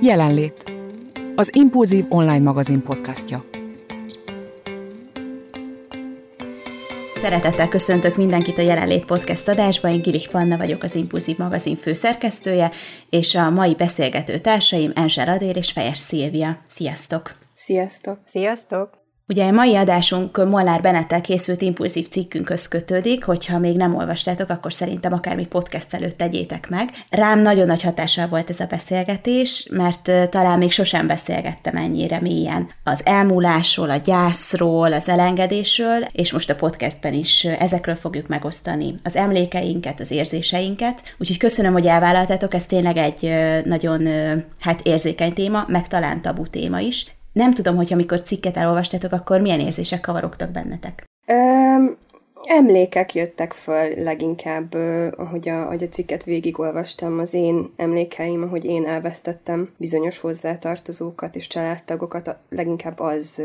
Jelenlét. Az Impulzív online magazin podcastja. Szeretettel köszöntök mindenkit a Jelenlét Podcast adásban. Én Gilik Panna vagyok, az Impulzív magazin főszerkesztője, és a mai beszélgető társaim Enzsel Adér és Fejes Szilvia. Sziasztok! Sziasztok! Sziasztok! Ugye a mai adásunk Molnár Benettel készült impulzív cikkünkhöz kötődik, hogyha még nem olvastátok, akkor szerintem akármi podcast előtt tegyétek meg. Rám nagyon nagy hatással volt ez a beszélgetés, mert talán még sosem beszélgettem ennyire mélyen az elmúlásról, a gyászról, az elengedésről, és most a podcastben is ezekről fogjuk megosztani az emlékeinket, az érzéseinket. Úgyhogy köszönöm, hogy elvállaltátok, ez tényleg egy nagyon hát érzékeny téma, meg talán tabu téma is. Nem tudom, hogy amikor cikket elolvastátok, akkor milyen érzések kavarogtak bennetek? Um, emlékek jöttek föl leginkább, ahogy a, ahogy a cikket végigolvastam, az én emlékeim, ahogy én elvesztettem bizonyos hozzátartozókat és családtagokat, leginkább az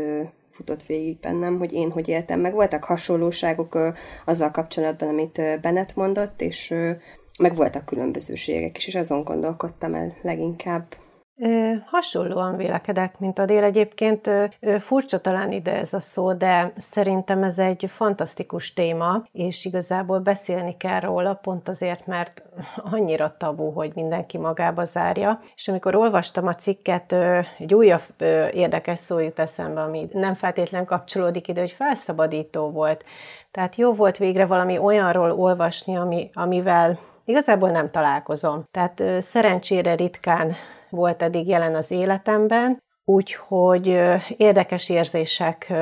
futott végig bennem, hogy én hogy éltem meg. Voltak hasonlóságok azzal kapcsolatban, amit Bennett mondott, és meg voltak különbözőségek is, és azon gondolkodtam el leginkább. Hasonlóan vélekedek, mint a dél egyébként. Furcsa talán ide ez a szó, de szerintem ez egy fantasztikus téma, és igazából beszélni kell róla, pont azért, mert annyira tabu, hogy mindenki magába zárja. És amikor olvastam a cikket, egy újabb érdekes szó jut eszembe, ami nem feltétlen kapcsolódik ide, hogy felszabadító volt. Tehát jó volt végre valami olyanról olvasni, ami, amivel igazából nem találkozom. Tehát szerencsére ritkán volt eddig jelen az életemben, úgyhogy érdekes érzések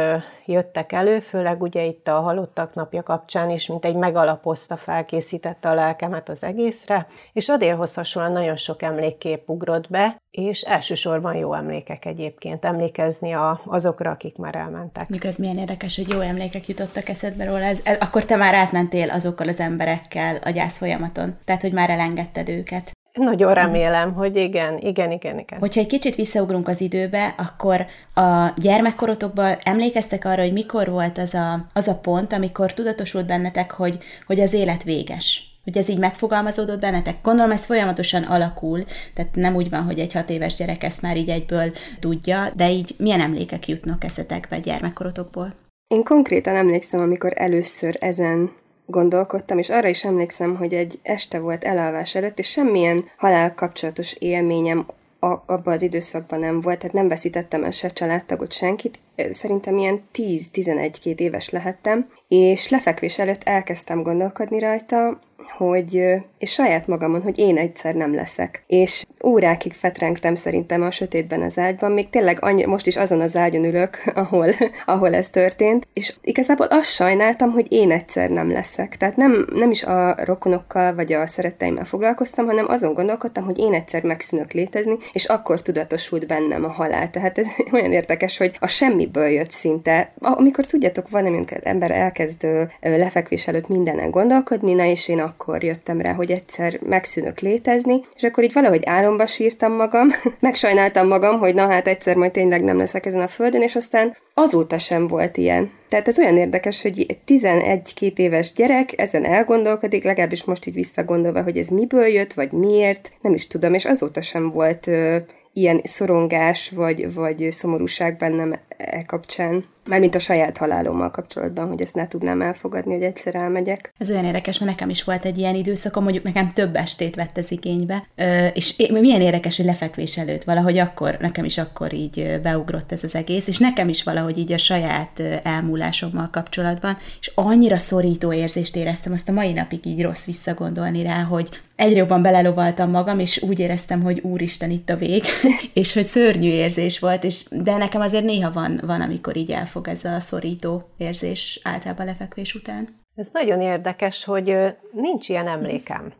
jöttek elő, főleg ugye itt a halottak napja kapcsán is, mint egy megalapozta, felkészítette a lelkemet az egészre, és Adélhoz hasonlóan nagyon sok emlékkép ugrott be, és elsősorban jó emlékek egyébként, emlékezni a, azokra, akik már elmentek. Ez milyen érdekes, hogy jó emlékek jutottak eszedbe róla, ez, ez, akkor te már átmentél azokkal az emberekkel a gyász folyamaton, tehát hogy már elengedted őket. Nagyon remélem, hogy igen, igen, igen, igen. Hogyha egy kicsit visszaugrunk az időbe, akkor a gyermekkorotokban emlékeztek arra, hogy mikor volt az a, az a pont, amikor tudatosult bennetek, hogy, hogy az élet véges? Hogy ez így megfogalmazódott bennetek? Gondolom, ez folyamatosan alakul, tehát nem úgy van, hogy egy hat éves gyerek ezt már így egyből tudja, de így milyen emlékek jutnak eszetekbe a gyermekkorotokból? Én konkrétan emlékszem, amikor először ezen gondolkodtam, és arra is emlékszem, hogy egy este volt elalvás előtt, és semmilyen halál kapcsolatos élményem a, abban az időszakban nem volt, tehát nem veszítettem el se családtagot, senkit. Szerintem ilyen 10-11-két éves lehettem, és lefekvés előtt elkezdtem gondolkodni rajta, hogy, és saját magamon, hogy én egyszer nem leszek. És órákig fetrengtem szerintem a sötétben az ágyban, még tényleg annyi, most is azon az ágyon ülök, ahol, ahol ez történt, és igazából azt sajnáltam, hogy én egyszer nem leszek. Tehát nem, nem is a rokonokkal vagy a szeretteimmel foglalkoztam, hanem azon gondolkodtam, hogy én egyszer megszűnök létezni, és akkor tudatosult bennem a halál. Tehát ez olyan érdekes, hogy a semmiből jött szinte. Amikor tudjátok, van, amikor ember elkezd lefekvés előtt mindenen gondolkodni, na és én akkor jöttem rá, hogy egyszer megszűnök létezni, és akkor így valahogy álomba sírtam magam, megsajnáltam magam, hogy na hát egyszer majd tényleg nem leszek ezen a földön, és aztán azóta sem volt ilyen. Tehát ez olyan érdekes, hogy egy 11-2 éves gyerek ezen elgondolkodik, legalábbis most így visszagondolva, hogy ez miből jött, vagy miért, nem is tudom, és azóta sem volt ö, ilyen szorongás, vagy, vagy szomorúság bennem e kapcsán. Mármint a saját halálommal kapcsolatban, hogy ezt ne tudnám elfogadni, hogy egyszer elmegyek. Ez olyan érdekes, mert nekem is volt egy ilyen időszakom, mondjuk nekem több estét vett ez igénybe, és milyen érdekes, hogy lefekvés előtt valahogy akkor, nekem is akkor így beugrott ez az egész, és nekem is valahogy így a saját elmúlásommal kapcsolatban, és annyira szorító érzést éreztem, azt a mai napig így rossz visszagondolni rá, hogy egyre jobban belelovaltam magam, és úgy éreztem, hogy úristen, itt a vég, és hogy szörnyű érzés volt, és, de nekem azért néha van, van amikor így el elfog ez a szorító érzés általában lefekvés után. Ez nagyon érdekes, hogy nincs ilyen emlékem.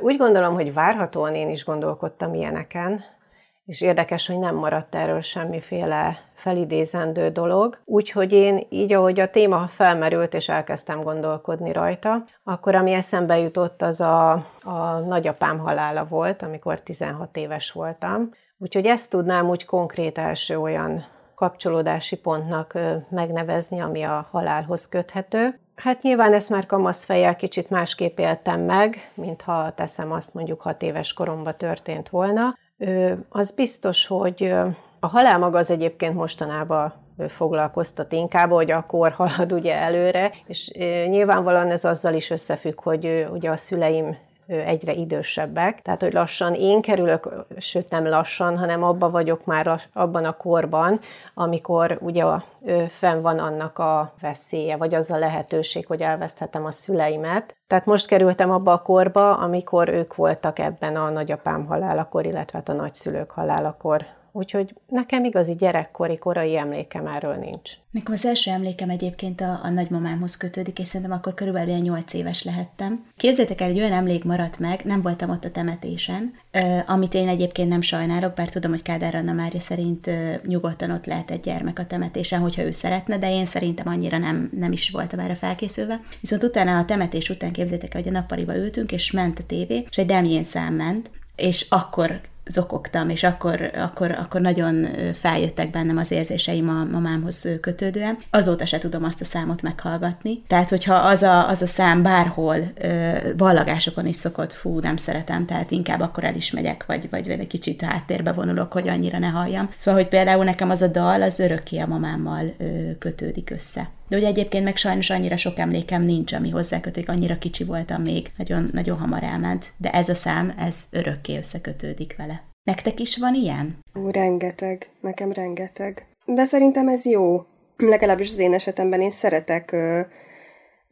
Úgy gondolom, hogy várhatóan én is gondolkodtam ilyeneken, és érdekes, hogy nem maradt erről semmiféle felidézendő dolog. Úgyhogy én így, ahogy a téma felmerült, és elkezdtem gondolkodni rajta, akkor ami eszembe jutott, az a, a nagyapám halála volt, amikor 16 éves voltam. Úgyhogy ezt tudnám úgy konkrét első olyan kapcsolódási pontnak megnevezni, ami a halálhoz köthető. Hát nyilván ezt már kamasz fejjel kicsit másképp éltem meg, mint ha teszem azt mondjuk hat éves koromban történt volna. Az biztos, hogy a halál maga az egyébként mostanában foglalkoztat inkább, hogy a kor halad ugye előre, és nyilvánvalóan ez azzal is összefügg, hogy ugye a szüleim egyre idősebbek, tehát hogy lassan én kerülök, sőt nem lassan, hanem abba vagyok már abban a korban, amikor ugye fenn van annak a veszélye, vagy az a lehetőség, hogy elveszthetem a szüleimet. Tehát most kerültem abba a korba, amikor ők voltak ebben a nagyapám halálakor, illetve hát a nagyszülők halálakor Úgyhogy nekem igazi gyerekkori, korai emlékem erről nincs. Nekem az első emlékem egyébként a, a nagymamámhoz kötődik, és szerintem akkor körülbelül ilyen 8 éves lehettem. Képzétek el, egy olyan emlék maradt meg, nem voltam ott a temetésen, amit én egyébként nem sajnálok, bár tudom, hogy Kádár Anna Mária szerint nyugodtan ott lehet egy gyermek a temetésen, hogyha ő szeretne, de én szerintem annyira nem, nem is voltam erre felkészülve. Viszont utána a temetés után képzétek el, hogy a nappaliba ültünk, és ment a tévé, és egy Demjén szám ment, és akkor zokogtam, és akkor, akkor, akkor nagyon feljöttek bennem az érzéseim a mamámhoz kötődően. Azóta se tudom azt a számot meghallgatni. Tehát, hogyha az a, az a szám bárhol ballagásokon is szokott, fú, nem szeretem, tehát inkább akkor el is megyek, vagy, vagy egy kicsit háttérbe vonulok, hogy annyira ne halljam. Szóval, hogy például nekem az a dal, az örökké a mamámmal kötődik össze. De ugye egyébként meg sajnos annyira sok emlékem nincs, ami hozzákötődik, annyira kicsi voltam még, nagyon, nagyon hamar elment, de ez a szám, ez örökké összekötődik vele. Nektek is van ilyen? Ó, rengeteg, nekem rengeteg. De szerintem ez jó. Legalábbis az én esetemben én szeretek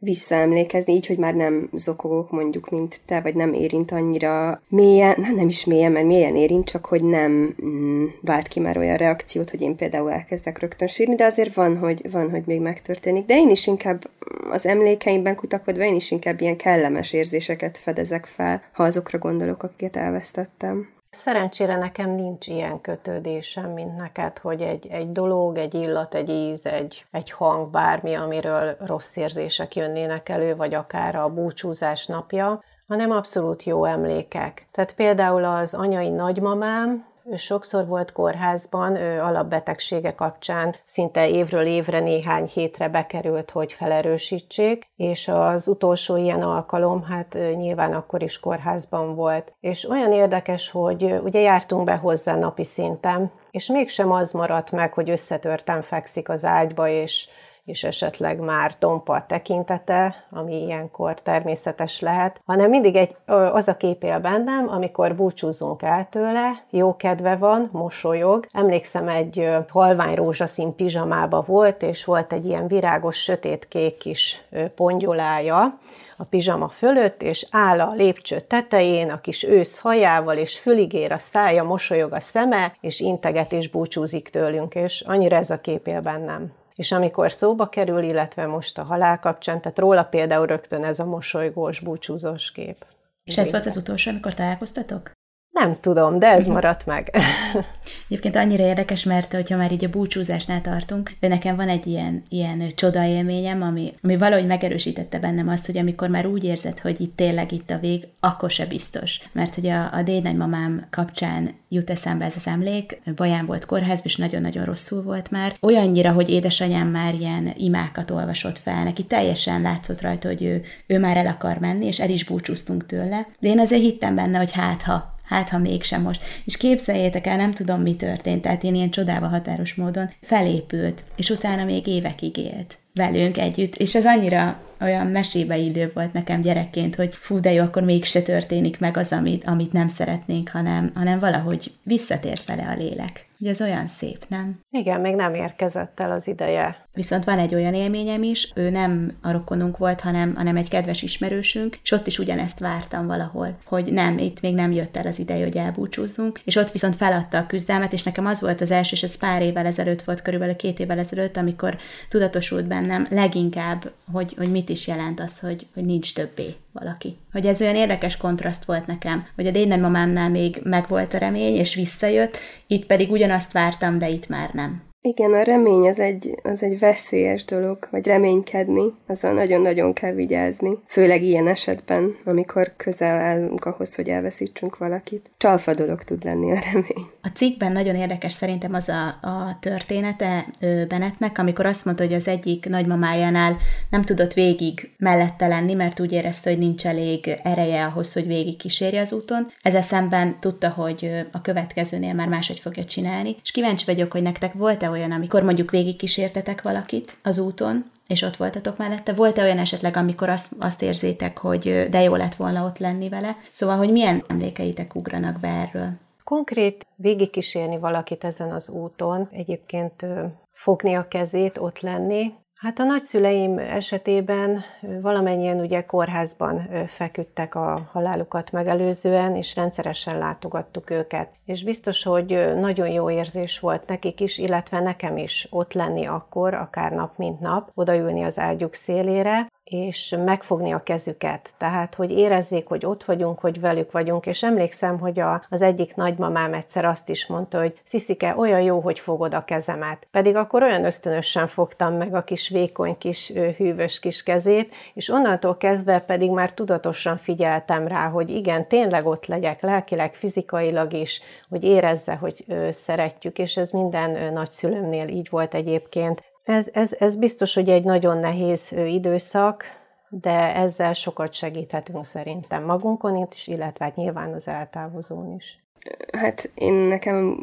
visszaemlékezni, így, hogy már nem zokogok mondjuk, mint te, vagy nem érint annyira mélyen, nem, nem is mélyen, mert mélyen érint, csak hogy nem mm, vált ki már olyan reakciót, hogy én például elkezdek rögtön sírni, de azért van, hogy, van, hogy még megtörténik. De én is inkább az emlékeimben kutakodva, én is inkább ilyen kellemes érzéseket fedezek fel, ha azokra gondolok, akiket elvesztettem. Szerencsére nekem nincs ilyen kötődésem, mint neked, hogy egy, egy dolog, egy illat, egy íz, egy, egy hang, bármi, amiről rossz érzések jönnének elő, vagy akár a búcsúzás napja, hanem abszolút jó emlékek. Tehát például az anyai nagymamám, sokszor volt kórházban, ő alapbetegsége kapcsán szinte évről évre néhány hétre bekerült, hogy felerősítsék, és az utolsó ilyen alkalom, hát nyilván akkor is kórházban volt. És olyan érdekes, hogy ugye jártunk be hozzá napi szinten, és mégsem az maradt meg, hogy összetörtem fekszik az ágyba, és és esetleg már tompa tekintete, ami ilyenkor természetes lehet, hanem mindig egy, az a kép él bennem, amikor búcsúzunk el tőle, jó kedve van, mosolyog. Emlékszem, egy halvány rózsaszín pizsamába volt, és volt egy ilyen virágos, sötétkék kis pongyolája, a pizsama fölött, és áll a lépcső tetején, a kis ősz hajával, és füligér a szája, mosolyog a szeme, és integet és búcsúzik tőlünk, és annyira ez a kép él bennem. És amikor szóba kerül, illetve most a halál kapcsán, tehát róla például rögtön ez a mosolygós, búcsúzós kép. És ez volt az utolsó, amikor találkoztatok? Nem tudom, de ez maradt meg. Egyébként annyira érdekes, mert hogyha már így a búcsúzásnál tartunk, de nekem van egy ilyen, ilyen csoda élményem, ami, ami valahogy megerősítette bennem azt, hogy amikor már úgy érzed, hogy itt tényleg itt a vég, akkor se biztos. Mert hogy a, a dédnagymamám kapcsán jut eszembe ez az emlék, Baján volt kórházban, és nagyon-nagyon rosszul volt már. Olyannyira, hogy édesanyám már ilyen imákat olvasott fel, neki teljesen látszott rajta, hogy ő, ő már el akar menni, és el is búcsúztunk tőle. De én azért hittem benne, hogy hát ha hát ha mégsem most. És képzeljétek el, nem tudom, mi történt, tehát én ilyen csodába határos módon felépült, és utána még évekig élt velünk együtt, és ez annyira olyan mesébe idő volt nekem gyerekként, hogy fú, de jó, akkor mégse történik meg az, amit, amit nem szeretnénk, hanem, hanem valahogy visszatért vele a lélek. Ugye ez olyan szép, nem? Igen, még nem érkezett el az ideje. Viszont van egy olyan élményem is, ő nem a rokonunk volt, hanem, hanem egy kedves ismerősünk, és ott is ugyanezt vártam valahol, hogy nem, itt még nem jött el az ideje, hogy elbúcsúzzunk, és ott viszont feladta a küzdelmet, és nekem az volt az első, és ez pár évvel ezelőtt volt, körülbelül két évvel ezelőtt, amikor tudatosult bennem leginkább, hogy, hogy mit is jelent az, hogy, hogy nincs többé valaki. Hogy ez olyan érdekes kontraszt volt nekem, hogy a dédnagymamámnál még megvolt a remény, és visszajött, itt pedig ugyanazt vártam, de itt már nem. Igen, a remény az egy, az egy veszélyes dolog, vagy reménykedni, azzal nagyon-nagyon kell vigyázni. Főleg ilyen esetben, amikor közel állunk ahhoz, hogy elveszítsünk valakit. Csalfa dolog tud lenni a remény. A cikkben nagyon érdekes szerintem az a, a története Benetnek, amikor azt mondta, hogy az egyik nagymamájánál nem tudott végig mellette lenni, mert úgy érezte, hogy nincs elég ereje ahhoz, hogy végig kísérje az úton. Ezzel szemben tudta, hogy a következőnél már máshogy fogja csinálni. És kíváncsi vagyok, hogy nektek volt-e olyan, amikor mondjuk végigkísértetek valakit az úton, és ott voltatok mellette? Volt-e olyan esetleg, amikor azt, azt érzétek, hogy de jó lett volna ott lenni vele? Szóval, hogy milyen emlékeitek ugranak be erről? Konkrét végigkísérni valakit ezen az úton, egyébként fogni a kezét, ott lenni, Hát a nagyszüleim esetében valamennyien ugye kórházban feküdtek a halálukat megelőzően, és rendszeresen látogattuk őket. És biztos, hogy nagyon jó érzés volt nekik is, illetve nekem is ott lenni akkor, akár nap mint nap, odaülni az ágyuk szélére, és megfogni a kezüket. Tehát, hogy érezzék, hogy ott vagyunk, hogy velük vagyunk, és emlékszem, hogy a, az egyik nagymamám egyszer azt is mondta, hogy Sziszike, olyan jó, hogy fogod a kezemet. Pedig akkor olyan ösztönösen fogtam meg a kis vékony kis hűvös kis kezét, és onnantól kezdve pedig már tudatosan figyeltem rá, hogy igen, tényleg ott legyek lelkileg, fizikailag is, hogy érezze, hogy szeretjük, és ez minden nagyszülőmnél így volt egyébként. Ez, ez, ez biztos, hogy egy nagyon nehéz időszak, de ezzel sokat segíthetünk szerintem magunkon is, illetve hát nyilván az eltávozón is. Hát én nekem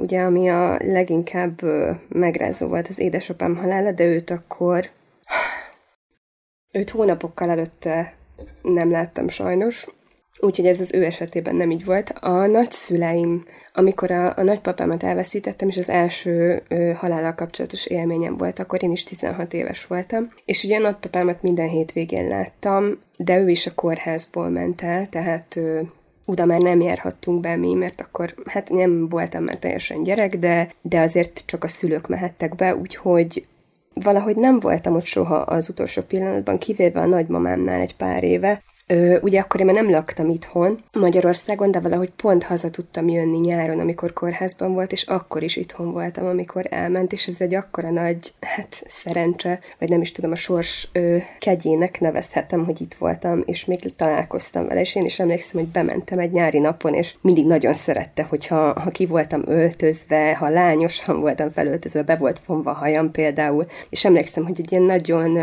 ugye, ami a leginkább megrázó volt az édesapám halála, de őt akkor öt hónapokkal előtte nem láttam sajnos, Úgyhogy ez az ő esetében nem így volt. A nagyszüleim, amikor a, a nagypapámat elveszítettem, és az első ö, halállal kapcsolatos élményem volt, akkor én is 16 éves voltam. És ugye a nagypapámat minden hétvégén láttam, de ő is a kórházból ment el, tehát ö, oda már nem járhattunk be mi, mert akkor hát nem voltam már teljesen gyerek, de, de azért csak a szülők mehettek be, úgyhogy valahogy nem voltam ott soha az utolsó pillanatban, kivéve a nagymamámnál egy pár éve, Ö, ugye akkor én már nem laktam itthon Magyarországon, de valahogy pont haza tudtam jönni nyáron, amikor kórházban volt, és akkor is itthon voltam, amikor elment, és ez egy akkora nagy, hát szerencse, vagy nem is tudom, a sors ö, kegyének nevezhetem, hogy itt voltam, és még találkoztam vele, és én is emlékszem, hogy bementem egy nyári napon, és mindig nagyon szerette, hogyha ha ki voltam öltözve, ha lányosan voltam felöltözve, be volt fonva hajam például, és emlékszem, hogy egy ilyen nagyon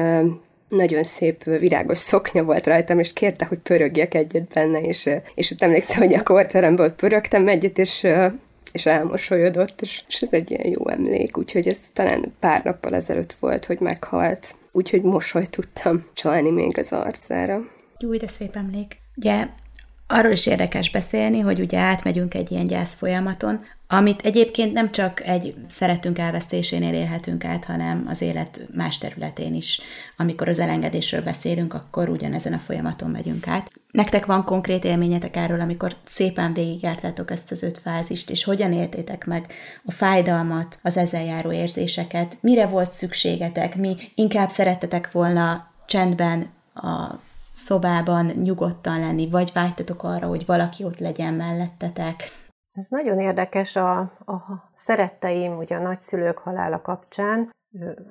nagyon szép virágos szoknya volt rajtam, és kérte, hogy pörögjek egyet benne, és, és ott emlékszem, hogy a kórteremből pörögtem egyet, és és elmosolyodott, és, és ez egy ilyen jó emlék, úgyhogy ez talán pár nappal ezelőtt volt, hogy meghalt, úgyhogy mosolyt tudtam csalni még az arcára. Jó, de szép emlék. Ugye arról is érdekes beszélni, hogy ugye átmegyünk egy ilyen gyász folyamaton, amit egyébként nem csak egy szeretünk elvesztésénél élhetünk át, hanem az élet más területén is. Amikor az elengedésről beszélünk, akkor ugyanezen a folyamaton megyünk át. Nektek van konkrét élményetek erről, amikor szépen végigjártátok ezt az öt fázist, és hogyan éltétek meg a fájdalmat, az ezzel járó érzéseket, mire volt szükségetek, mi inkább szerettetek volna csendben a szobában nyugodtan lenni, vagy vágytatok arra, hogy valaki ott legyen mellettetek, ez nagyon érdekes a, a szeretteim, ugye a nagyszülők halála kapcsán,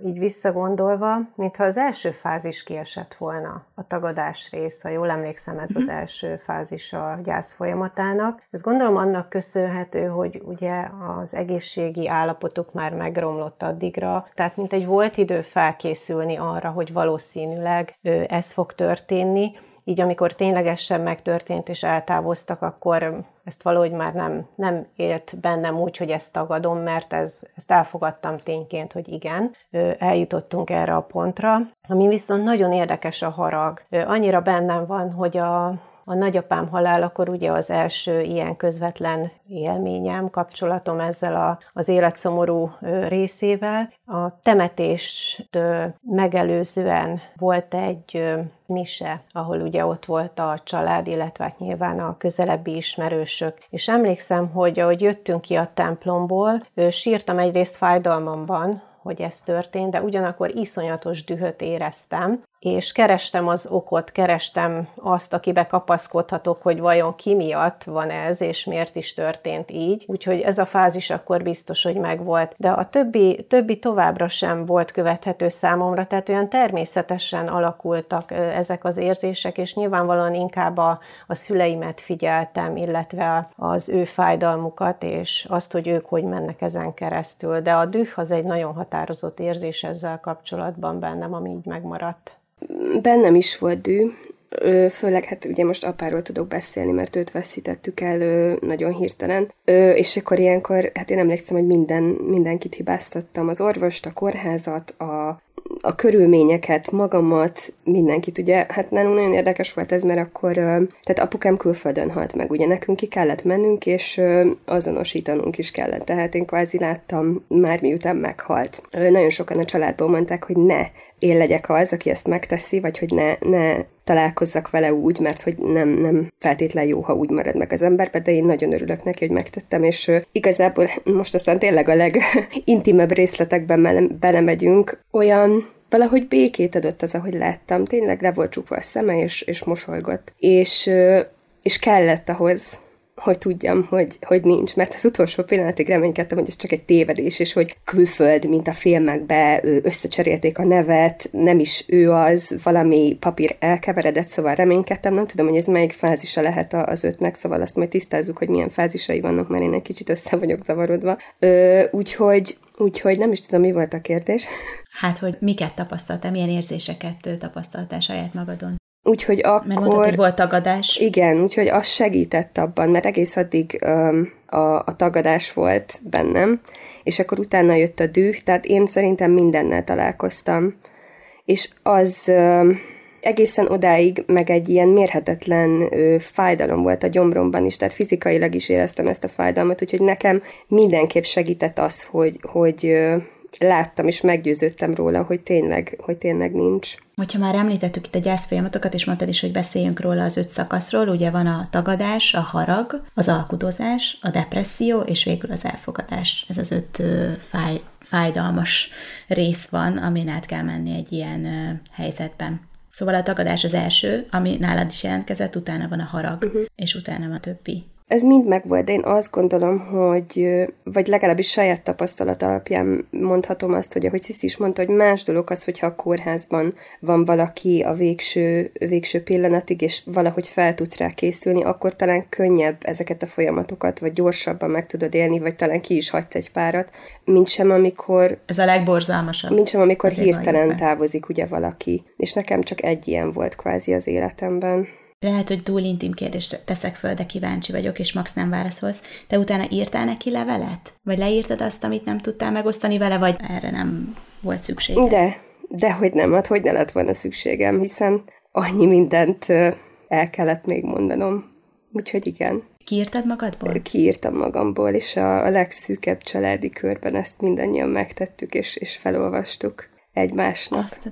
így visszagondolva, mintha az első fázis kiesett volna, a tagadás rész, ha jól emlékszem, ez az mhm. első fázis a gyász folyamatának. Ez gondolom annak köszönhető, hogy ugye az egészségi állapotuk már megromlott addigra, tehát mint egy volt idő felkészülni arra, hogy valószínűleg ez fog történni, így amikor ténylegesen megtörtént és eltávoztak, akkor ezt valahogy már nem, nem élt bennem úgy, hogy ezt tagadom, mert ez, ezt elfogadtam tényként, hogy igen, eljutottunk erre a pontra. Ami viszont nagyon érdekes a harag. Annyira bennem van, hogy a, a nagyapám halálakor ugye az első ilyen közvetlen élményem, kapcsolatom ezzel a, az életszomorú részével. A temetést megelőzően volt egy mise, ahol ugye ott volt a család, illetve hát nyilván a közelebbi ismerősök. És emlékszem, hogy ahogy jöttünk ki a templomból, sírtam egyrészt fájdalmamban, hogy ez történt, de ugyanakkor iszonyatos dühöt éreztem, és kerestem az okot, kerestem azt, akibe kapaszkodhatok, hogy vajon ki miatt van ez, és miért is történt így. Úgyhogy ez a fázis akkor biztos, hogy megvolt. De a többi, többi továbbra sem volt követhető számomra, tehát olyan természetesen alakultak ezek az érzések, és nyilvánvalóan inkább a, a szüleimet figyeltem, illetve az ő fájdalmukat, és azt, hogy ők hogy mennek ezen keresztül. De a düh az egy nagyon határozott érzés ezzel kapcsolatban bennem, ami így megmaradt. Bennem is volt dű, főleg hát ugye most apáról tudok beszélni, mert őt veszítettük el nagyon hirtelen, és akkor ilyenkor, hát én emlékszem, hogy minden, mindenkit hibáztattam, az orvost, a kórházat, a a körülményeket, magamat, mindenkit. Ugye, hát nálunk nagyon érdekes volt ez, mert akkor, tehát apukám külföldön halt meg, ugye nekünk ki kellett mennünk, és azonosítanunk is kellett. Tehát én kvázi láttam már miután meghalt. Nagyon sokan a családból mondták, hogy ne én legyek az, aki ezt megteszi, vagy hogy ne, ne találkozzak vele úgy, mert hogy nem, nem feltétlen jó, ha úgy marad meg az emberbe, de én nagyon örülök neki, hogy megtettem, és igazából most aztán tényleg a legintimebb részletekben belemegyünk, olyan valahogy békét adott az, ahogy láttam. Tényleg le volt csukva a szeme, és, és mosolygott. És, és kellett ahhoz, hogy tudjam, hogy, hogy nincs, mert az utolsó pillanatig reménykedtem, hogy ez csak egy tévedés, és hogy külföld, mint a filmekbe összecserélték a nevet, nem is ő az, valami papír elkeveredett, szóval reménykedtem, nem tudom, hogy ez melyik fázisa lehet az ötnek, szóval azt majd tisztázzuk, hogy milyen fázisai vannak, mert én egy kicsit össze vagyok zavarodva. Ö, úgyhogy, úgyhogy nem is tudom, mi volt a kérdés. Hát, hogy miket tapasztaltál, milyen érzéseket tapasztaltál saját magadon? Úgyhogy akkor... Mert mondtad, hogy volt tagadás. Igen, úgyhogy az segített abban, mert egész addig um, a, a tagadás volt bennem, és akkor utána jött a düh, tehát én szerintem mindennel találkoztam. És az um, egészen odáig meg egy ilyen mérhetetlen ö, fájdalom volt a gyomromban is, tehát fizikailag is éreztem ezt a fájdalmat, úgyhogy nekem mindenképp segített az, hogy, hogy ö, láttam és meggyőződtem róla, hogy tényleg, hogy tényleg nincs. Hogyha már említettük itt a gyászfolyamatokat, és mondtad is, hogy beszéljünk róla az öt szakaszról, ugye van a tagadás, a harag, az alkudozás, a depresszió, és végül az elfogadás. Ez az öt fáj, fájdalmas rész van, amin át kell menni egy ilyen helyzetben. Szóval a tagadás az első, ami nálad is jelentkezett, utána van a harag, uh-huh. és utána van a többi. Ez mind megvolt, de én azt gondolom, hogy, vagy legalábbis saját tapasztalat alapján mondhatom azt, hogy ahogy Sziszi is mondta, hogy más dolog az, hogyha a kórházban van valaki a végső, végső pillanatig, és valahogy fel tudsz rá készülni, akkor talán könnyebb ezeket a folyamatokat, vagy gyorsabban meg tudod élni, vagy talán ki is hagysz egy párat, mint sem amikor... Ez a legborzalmasabb. Mint sem amikor hirtelen távozik ugye valaki. És nekem csak egy ilyen volt kvázi az életemben. Lehet, hogy túl intim kérdést teszek föl, de kíváncsi vagyok, és Max nem válaszolsz. Te utána írtál neki levelet? Vagy leírtad azt, amit nem tudtál megosztani vele, vagy erre nem volt szükség? De, de hogy nem, hát hogy ne lett volna szükségem, hiszen annyi mindent el kellett még mondanom. Úgyhogy igen. Kiírtad magadból? Kiírtam magamból, és a, a legszűkebb családi körben ezt mindannyian megtettük, és, és felolvastuk egymásnak. Azt a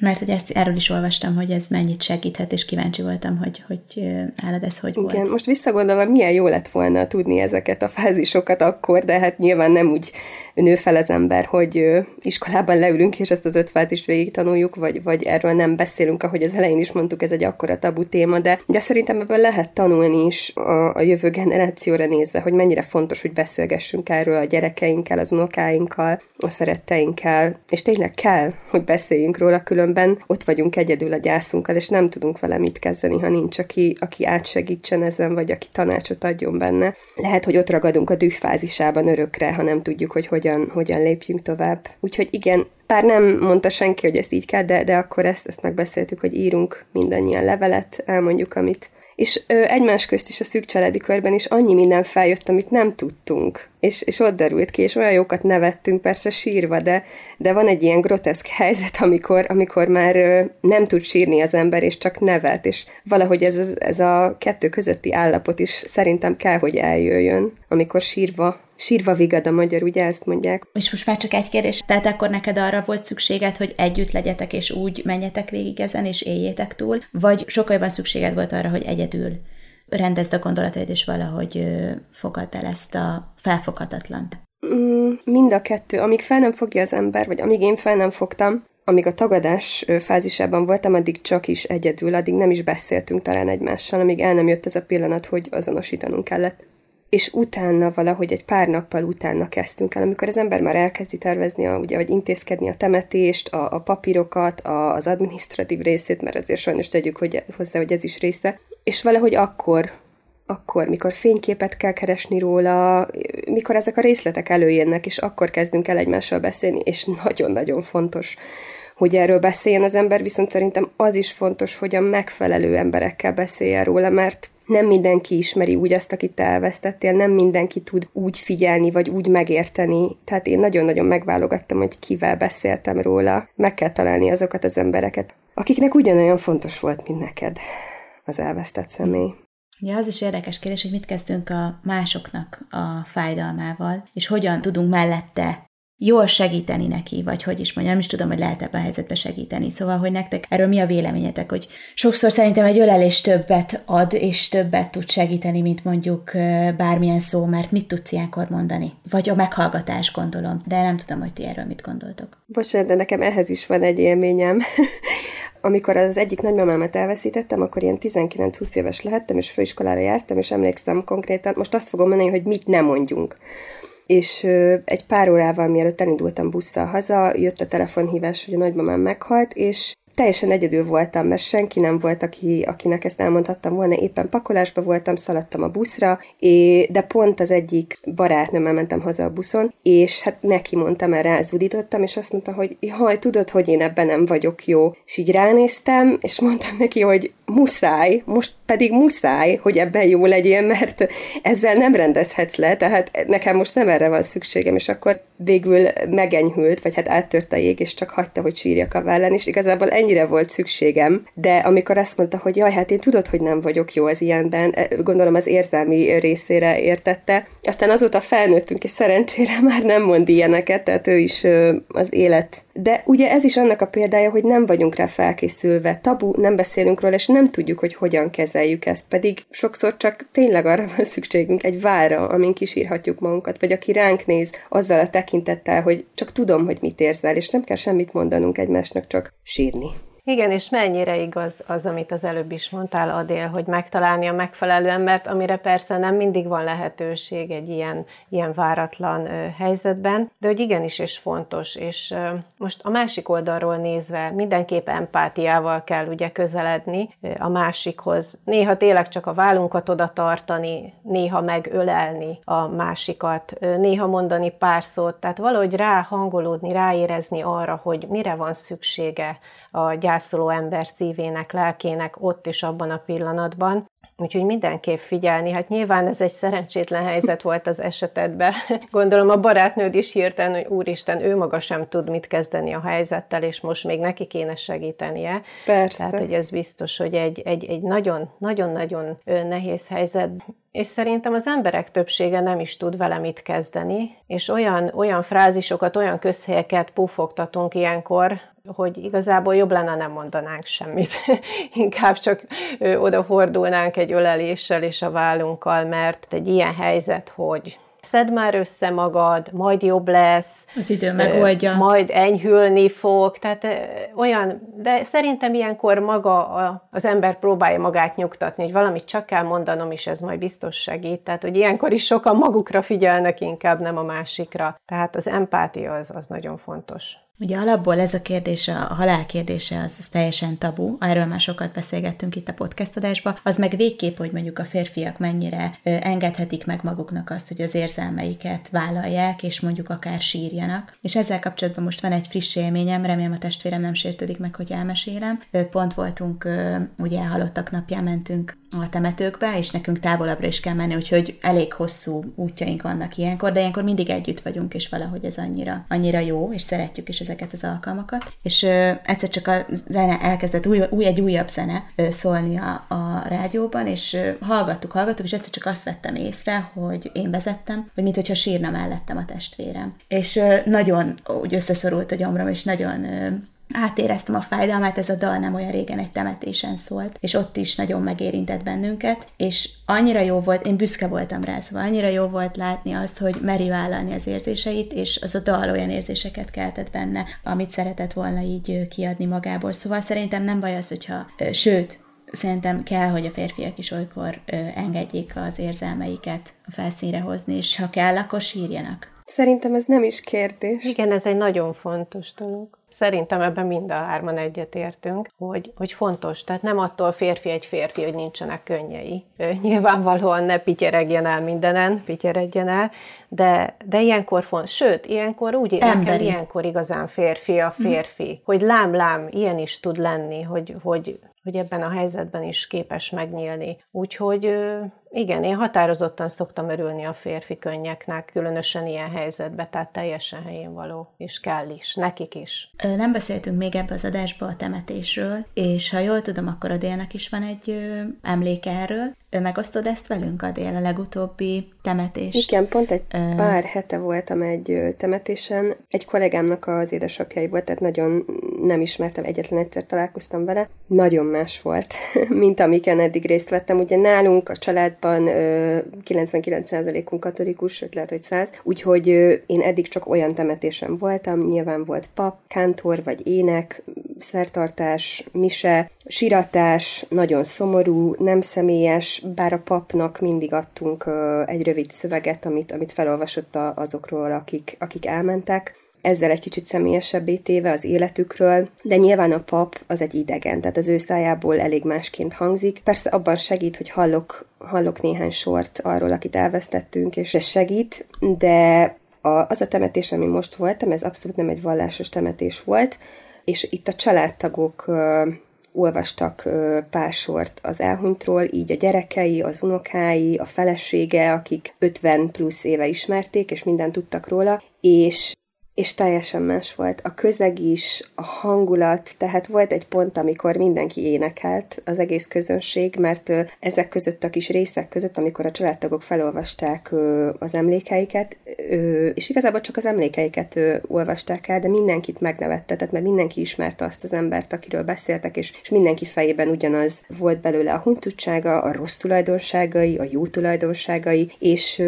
mert hogy ezt erről is olvastam, hogy ez mennyit segíthet, és kíváncsi voltam, hogy, hogy nálad ez hogy Igen, volt. most visszagondolva, milyen jó lett volna tudni ezeket a fázisokat akkor, de hát nyilván nem úgy nő fel az ember, hogy iskolában leülünk, és ezt az öt fázist végig tanuljuk, vagy, vagy erről nem beszélünk, ahogy az elején is mondtuk, ez egy akkora tabu téma, de, de szerintem ebből lehet tanulni is a, a jövő generációra nézve, hogy mennyire fontos, hogy beszélgessünk erről a gyerekeinkkel, az unokáinkkal, a szeretteinkkel, és tényleg kell, hogy beszéljünk róla, különben ott vagyunk egyedül a gyászunkkal, és nem tudunk vele mit kezdeni, ha nincs, aki, aki átsegítsen ezen, vagy aki tanácsot adjon benne. Lehet, hogy ott ragadunk a dühfázisában örökre, ha nem tudjuk, hogy hogyan hogyan, lépjünk tovább. Úgyhogy igen, bár nem mondta senki, hogy ezt így kell, de, de akkor ezt, ezt megbeszéltük, hogy írunk mindannyian levelet, elmondjuk, amit, és ö, egymás közt is a szűk családi körben is annyi minden feljött, amit nem tudtunk, és, és ott derült ki, és olyan jókat nevettünk, persze sírva, de, de van egy ilyen groteszk helyzet, amikor, amikor már nem tud sírni az ember, és csak nevet, és valahogy ez, ez a kettő közötti állapot is szerintem kell, hogy eljöjjön, amikor sírva sírva vigad a magyar, ugye ezt mondják. És most már csak egy kérdés, tehát akkor neked arra volt szükséged, hogy együtt legyetek, és úgy menjetek végig ezen, és éljétek túl, vagy sokkal jobban szükséged volt arra, hogy egyedül rendezd a gondolataid, és valahogy fogadd el ezt a felfoghatatlant? Mm, mind a kettő. Amíg fel nem fogja az ember, vagy amíg én fel nem fogtam, amíg a tagadás fázisában voltam, addig csak is egyedül, addig nem is beszéltünk talán egymással, amíg el nem jött ez a pillanat, hogy azonosítanunk kellett. És utána valahogy egy pár nappal utána kezdtünk el, amikor az ember már elkezdi tervezni, a, ugye, vagy intézkedni a temetést, a, a papírokat, a, az administratív részét, mert azért sajnos tegyük hogy, hozzá, hogy ez is része. És valahogy akkor akkor, mikor fényképet kell keresni róla, mikor ezek a részletek előjönnek, és akkor kezdünk el egymással beszélni, és nagyon-nagyon fontos, hogy erről beszéljen az ember, viszont szerintem az is fontos, hogy a megfelelő emberekkel beszéljen róla, mert nem mindenki ismeri úgy azt, akit elvesztettél, nem mindenki tud úgy figyelni, vagy úgy megérteni. Tehát én nagyon-nagyon megválogattam, hogy kivel beszéltem róla. Meg kell találni azokat az embereket, akiknek ugyanolyan fontos volt, mint neked az elvesztett személy. Ugye az is érdekes kérdés, hogy mit kezdünk a másoknak a fájdalmával, és hogyan tudunk mellette jól segíteni neki, vagy hogy is mondjam, nem is tudom, hogy lehet ebben a helyzetben segíteni. Szóval, hogy nektek erről mi a véleményetek, hogy sokszor szerintem egy ölelés többet ad, és többet tud segíteni, mint mondjuk bármilyen szó, mert mit tudsz ilyenkor mondani? Vagy a meghallgatás, gondolom, de nem tudom, hogy ti erről mit gondoltok. Bocsánat, de nekem ehhez is van egy élményem. amikor az egyik nagymamámat elveszítettem, akkor ilyen 19-20 éves lehettem, és főiskolára jártam, és emlékszem konkrétan, most azt fogom mondani, hogy mit nem mondjunk. És egy pár órával mielőtt elindultam busszal haza, jött a telefonhívás, hogy a nagymamám meghalt, és teljesen egyedül voltam, mert senki nem volt, aki, akinek ezt elmondhattam volna, éppen pakolásba voltam, szaladtam a buszra, és, de pont az egyik barátnőmmel mentem haza a buszon, és hát neki mondtam, mert rázudítottam, és azt mondta, hogy haj, tudod, hogy én ebben nem vagyok jó. És így ránéztem, és mondtam neki, hogy muszáj, most pedig muszáj, hogy ebben jó legyél, mert ezzel nem rendezhetsz le, tehát nekem most nem erre van szükségem, és akkor végül megenyhült, vagy hát áttört a jég, és csak hagyta, hogy sírjak a vállán, és igazából ennyire volt szükségem, de amikor azt mondta, hogy jaj, hát én tudod, hogy nem vagyok jó az ilyenben, e, gondolom az érzelmi részére értette, aztán azóta felnőttünk, és szerencsére már nem mond ilyeneket, tehát ő is az élet. De ugye ez is annak a példája, hogy nem vagyunk rá felkészülve, tabu, nem beszélünk róla, és nem tudjuk, hogy hogyan kezeljük ezt, pedig sokszor csak tényleg arra van szükségünk egy vára, amin kisírhatjuk magunkat, vagy aki ránk néz azzal a tekintettel, hogy csak tudom, hogy mit érzel, és nem kell semmit mondanunk egymásnak, csak sírni. Igen, és mennyire igaz az, amit az előbb is mondtál, Adél, hogy megtalálni a megfelelő embert, amire persze nem mindig van lehetőség egy ilyen, ilyen váratlan ö, helyzetben, de hogy igenis és fontos, és ö, most a másik oldalról nézve mindenképp empátiával kell ugye közeledni ö, a másikhoz. Néha tényleg csak a vállunkat oda tartani, néha megölelni a másikat, ö, néha mondani pár szót, tehát valahogy ráhangolódni, ráérezni arra, hogy mire van szüksége a gyászoló ember szívének, lelkének ott és abban a pillanatban. Úgyhogy mindenképp figyelni. Hát nyilván ez egy szerencsétlen helyzet volt az esetedben. Gondolom a barátnőd is hirtelen, hogy úristen, ő maga sem tud mit kezdeni a helyzettel, és most még neki kéne segítenie. Persze. Tehát, hogy ez biztos, hogy egy, egy, egy nagyon, nagyon-nagyon nehéz helyzet. És szerintem az emberek többsége nem is tud vele mit kezdeni, és olyan, olyan frázisokat, olyan közhelyeket pufogtatunk ilyenkor, hogy igazából jobb lenne, nem mondanánk semmit. Inkább csak odafordulnánk egy öleléssel és a vállunkkal, mert egy ilyen helyzet, hogy szed már össze magad, majd jobb lesz. Az idő megoldja. Majd enyhülni fog, tehát olyan, de szerintem ilyenkor maga az ember próbálja magát nyugtatni, hogy valamit csak kell mondanom, és ez majd biztos segít. Tehát, hogy ilyenkor is sokan magukra figyelnek inkább, nem a másikra. Tehát az empátia az, az nagyon fontos. Ugye alapból ez a kérdés, a halál kérdése, az, az teljesen tabu, erről már sokat beszélgettünk itt a podcast adásban, az meg végképp, hogy mondjuk a férfiak mennyire engedhetik meg maguknak azt, hogy az érzelmeiket vállalják, és mondjuk akár sírjanak. És ezzel kapcsolatban most van egy friss élményem, remélem a testvérem nem sértődik meg, hogy elmesélem. Pont voltunk, ugye halottak napján mentünk a temetőkbe, és nekünk távolabbra is kell menni, úgyhogy elég hosszú útjaink vannak ilyenkor, de ilyenkor mindig együtt vagyunk, és valahogy ez annyira, annyira jó, és szeretjük is ezeket az alkalmakat. És ö, egyszer csak a zene elkezdett, új, új egy újabb zene ö, szólni a, a rádióban, és ö, hallgattuk, hallgattuk, és egyszer csak azt vettem észre, hogy én vezettem, hogy mintha sírna mellettem a testvérem. És ö, nagyon úgy összeszorult a gyomrom, és nagyon ö, átéreztem a fájdalmát, ez a dal nem olyan régen egy temetésen szólt, és ott is nagyon megérintett bennünket, és annyira jó volt, én büszke voltam rá, szóval annyira jó volt látni azt, hogy meri vállalni az érzéseit, és az a dal olyan érzéseket keltett benne, amit szeretett volna így kiadni magából. Szóval szerintem nem baj az, hogyha, sőt, szerintem kell, hogy a férfiak is olykor engedjék az érzelmeiket a felszínre hozni, és ha kell, akkor sírjanak. Szerintem ez nem is kérdés. Igen, ez egy nagyon fontos dolog. Szerintem ebben mind a hárman egyetértünk, hogy, hogy fontos. Tehát nem attól férfi egy férfi, hogy nincsenek könnyei. Nyilvánvalóan ne pityeregjen el mindenen, pityeregjen el, de, de ilyenkor fontos. Sőt, ilyenkor úgy nekem ilyenkor igazán férfi a férfi, mm. hogy lám-lám, ilyen is tud lenni, hogy, hogy hogy ebben a helyzetben is képes megnyílni. Úgyhogy igen, én határozottan szoktam örülni a férfi könnyeknek, különösen ilyen helyzetben, tehát teljesen helyén való, és kell is, nekik is. Nem beszéltünk még ebbe az adásba a temetésről, és ha jól tudom, akkor a délnek is van egy emléke erről. Megosztod ezt velünk, a dél a legutóbbi temetést? Igen, pont egy uh, pár hete voltam egy temetésen. Egy kollégámnak az édesapjai volt, tehát nagyon nem ismertem, egyetlen egyszer találkoztam vele. Nagyon más volt, mint amiken eddig részt vettem. Ugye nálunk a családban 99%-unk katolikus, sőt lehet, hogy 100, úgyhogy én eddig csak olyan temetésen voltam, nyilván volt pap, kántor vagy ének, szertartás, mise, siratás, nagyon szomorú, nem személyes, bár a papnak mindig adtunk egy rövid szöveget, amit, amit felolvasott azokról, akik, akik elmentek ezzel egy kicsit személyesebbé téve az életükről, de nyilván a pap az egy idegen, tehát az ő szájából elég másként hangzik. Persze abban segít, hogy hallok, hallok néhány sort arról, akit elvesztettünk, és ez segít, de a, az a temetés, ami most voltam, ez abszolút nem egy vallásos temetés volt, és itt a családtagok olvastak ö, pár sort az elhunytról, így a gyerekei, az unokái, a felesége, akik 50 plusz éve ismerték, és mindent tudtak róla, és és teljesen más volt. A közeg is, a hangulat, tehát volt egy pont, amikor mindenki énekelt, az egész közönség, mert ezek között a kis részek között, amikor a családtagok felolvasták az emlékeiket, és igazából csak az emlékeiket olvasták el, de mindenkit megnevette, mert mindenki ismerte azt az embert, akiről beszéltek, és, és mindenki fejében ugyanaz volt belőle a huntutsága, a rossz tulajdonságai, a jó tulajdonságai, és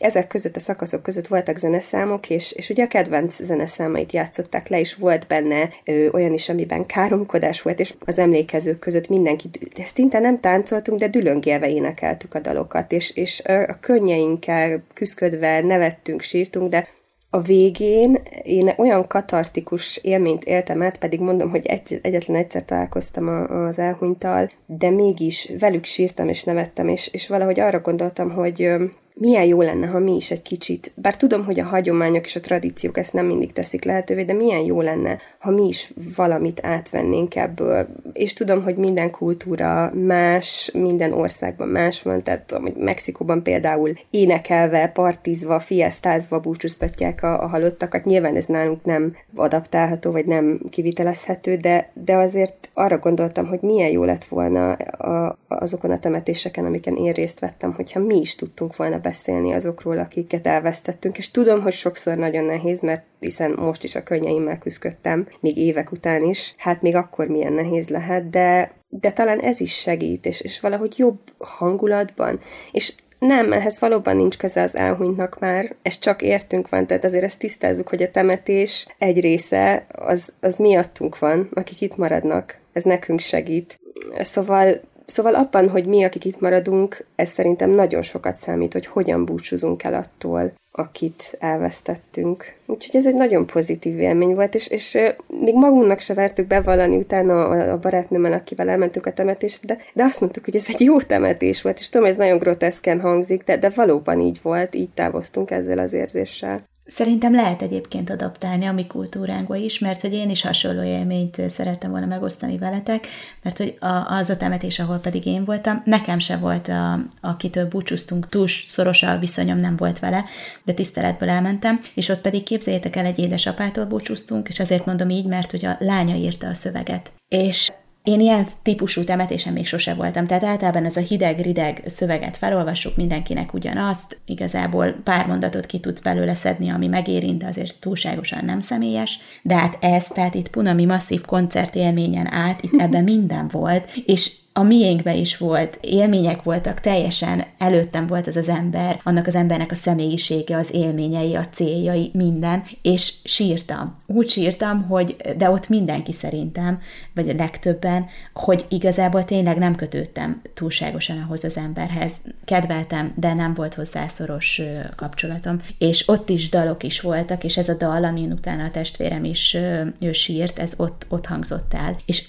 ezek között, a szakaszok között voltak zeneszámok, és, és ugye a kedvenc zeneszámait játszották le, és volt benne ö, olyan is, amiben káromkodás volt, és az emlékezők között mindenki, szinte nem táncoltunk, de dülöngélve énekeltük a dalokat, és, és a könnyeinkkel küzdködve nevettünk, sírtunk, de a végén én olyan katartikus élményt éltem át, pedig mondom, hogy egy, egyetlen egyszer találkoztam a, az elhunytal, de mégis velük sírtam és nevettem, és, és valahogy arra gondoltam, hogy milyen jó lenne, ha mi is egy kicsit, bár tudom, hogy a hagyományok és a tradíciók ezt nem mindig teszik lehetővé, de milyen jó lenne, ha mi is valamit átvennénk ebből. És tudom, hogy minden kultúra más, minden országban más van, tehát tudom, hogy Mexikóban például énekelve, partizva, fiesztázva búcsúztatják a, a halottakat. Nyilván ez nálunk nem adaptálható, vagy nem kivitelezhető, de, de azért arra gondoltam, hogy milyen jó lett volna a, azokon a temetéseken, amiken én részt vettem, hogyha mi is tudtunk volna beszélni azokról, akiket elvesztettünk, és tudom, hogy sokszor nagyon nehéz, mert hiszen most is a könnyeimmel küzdöttem, még évek után is, hát még akkor milyen nehéz lehet, de, de talán ez is segít, és, és valahogy jobb hangulatban, és nem, ehhez valóban nincs köze az elhunytnak már, ez csak értünk van, tehát azért ezt tisztázzuk, hogy a temetés egy része az, az miattunk van, akik itt maradnak, ez nekünk segít. Szóval Szóval abban, hogy mi, akik itt maradunk, ez szerintem nagyon sokat számít, hogy hogyan búcsúzunk el attól, akit elvesztettünk. Úgyhogy ez egy nagyon pozitív élmény volt, és, és még magunknak se vertük bevallani utána a, a barátnőmmel, akivel elmentünk a temetésre, de, de azt mondtuk, hogy ez egy jó temetés volt, és tudom, ez nagyon groteszken hangzik, de, de valóban így volt, így távoztunk ezzel az érzéssel. Szerintem lehet egyébként adaptálni a mi kultúránkba is, mert hogy én is hasonló élményt szerettem volna megosztani veletek, mert hogy az a temetés, ahol pedig én voltam, nekem se volt, a, akitől búcsúztunk, túl szoros a viszonyom nem volt vele, de tiszteletből elmentem, és ott pedig képzeljétek el, egy édesapától búcsúztunk, és azért mondom így, mert hogy a lánya írta a szöveget. És én ilyen típusú temetésen még sose voltam, tehát általában ez a hideg-rideg szöveget felolvassuk mindenkinek ugyanazt, igazából pár mondatot ki tudsz belőle szedni, ami megérint, azért túlságosan nem személyes, de hát ez, tehát itt Punami masszív koncert élményen át, itt ebben minden volt, és a miénkben is volt, élmények voltak, teljesen előttem volt ez az ember, annak az embernek a személyisége, az élményei, a céljai, minden, és sírtam. Úgy sírtam, hogy, de ott mindenki szerintem, vagy a legtöbben, hogy igazából tényleg nem kötődtem túlságosan ahhoz az emberhez. Kedveltem, de nem volt hozzá szoros kapcsolatom. És ott is dalok is voltak, és ez a dal, amin utána a testvérem is ő sírt, ez ott, ott hangzott el. És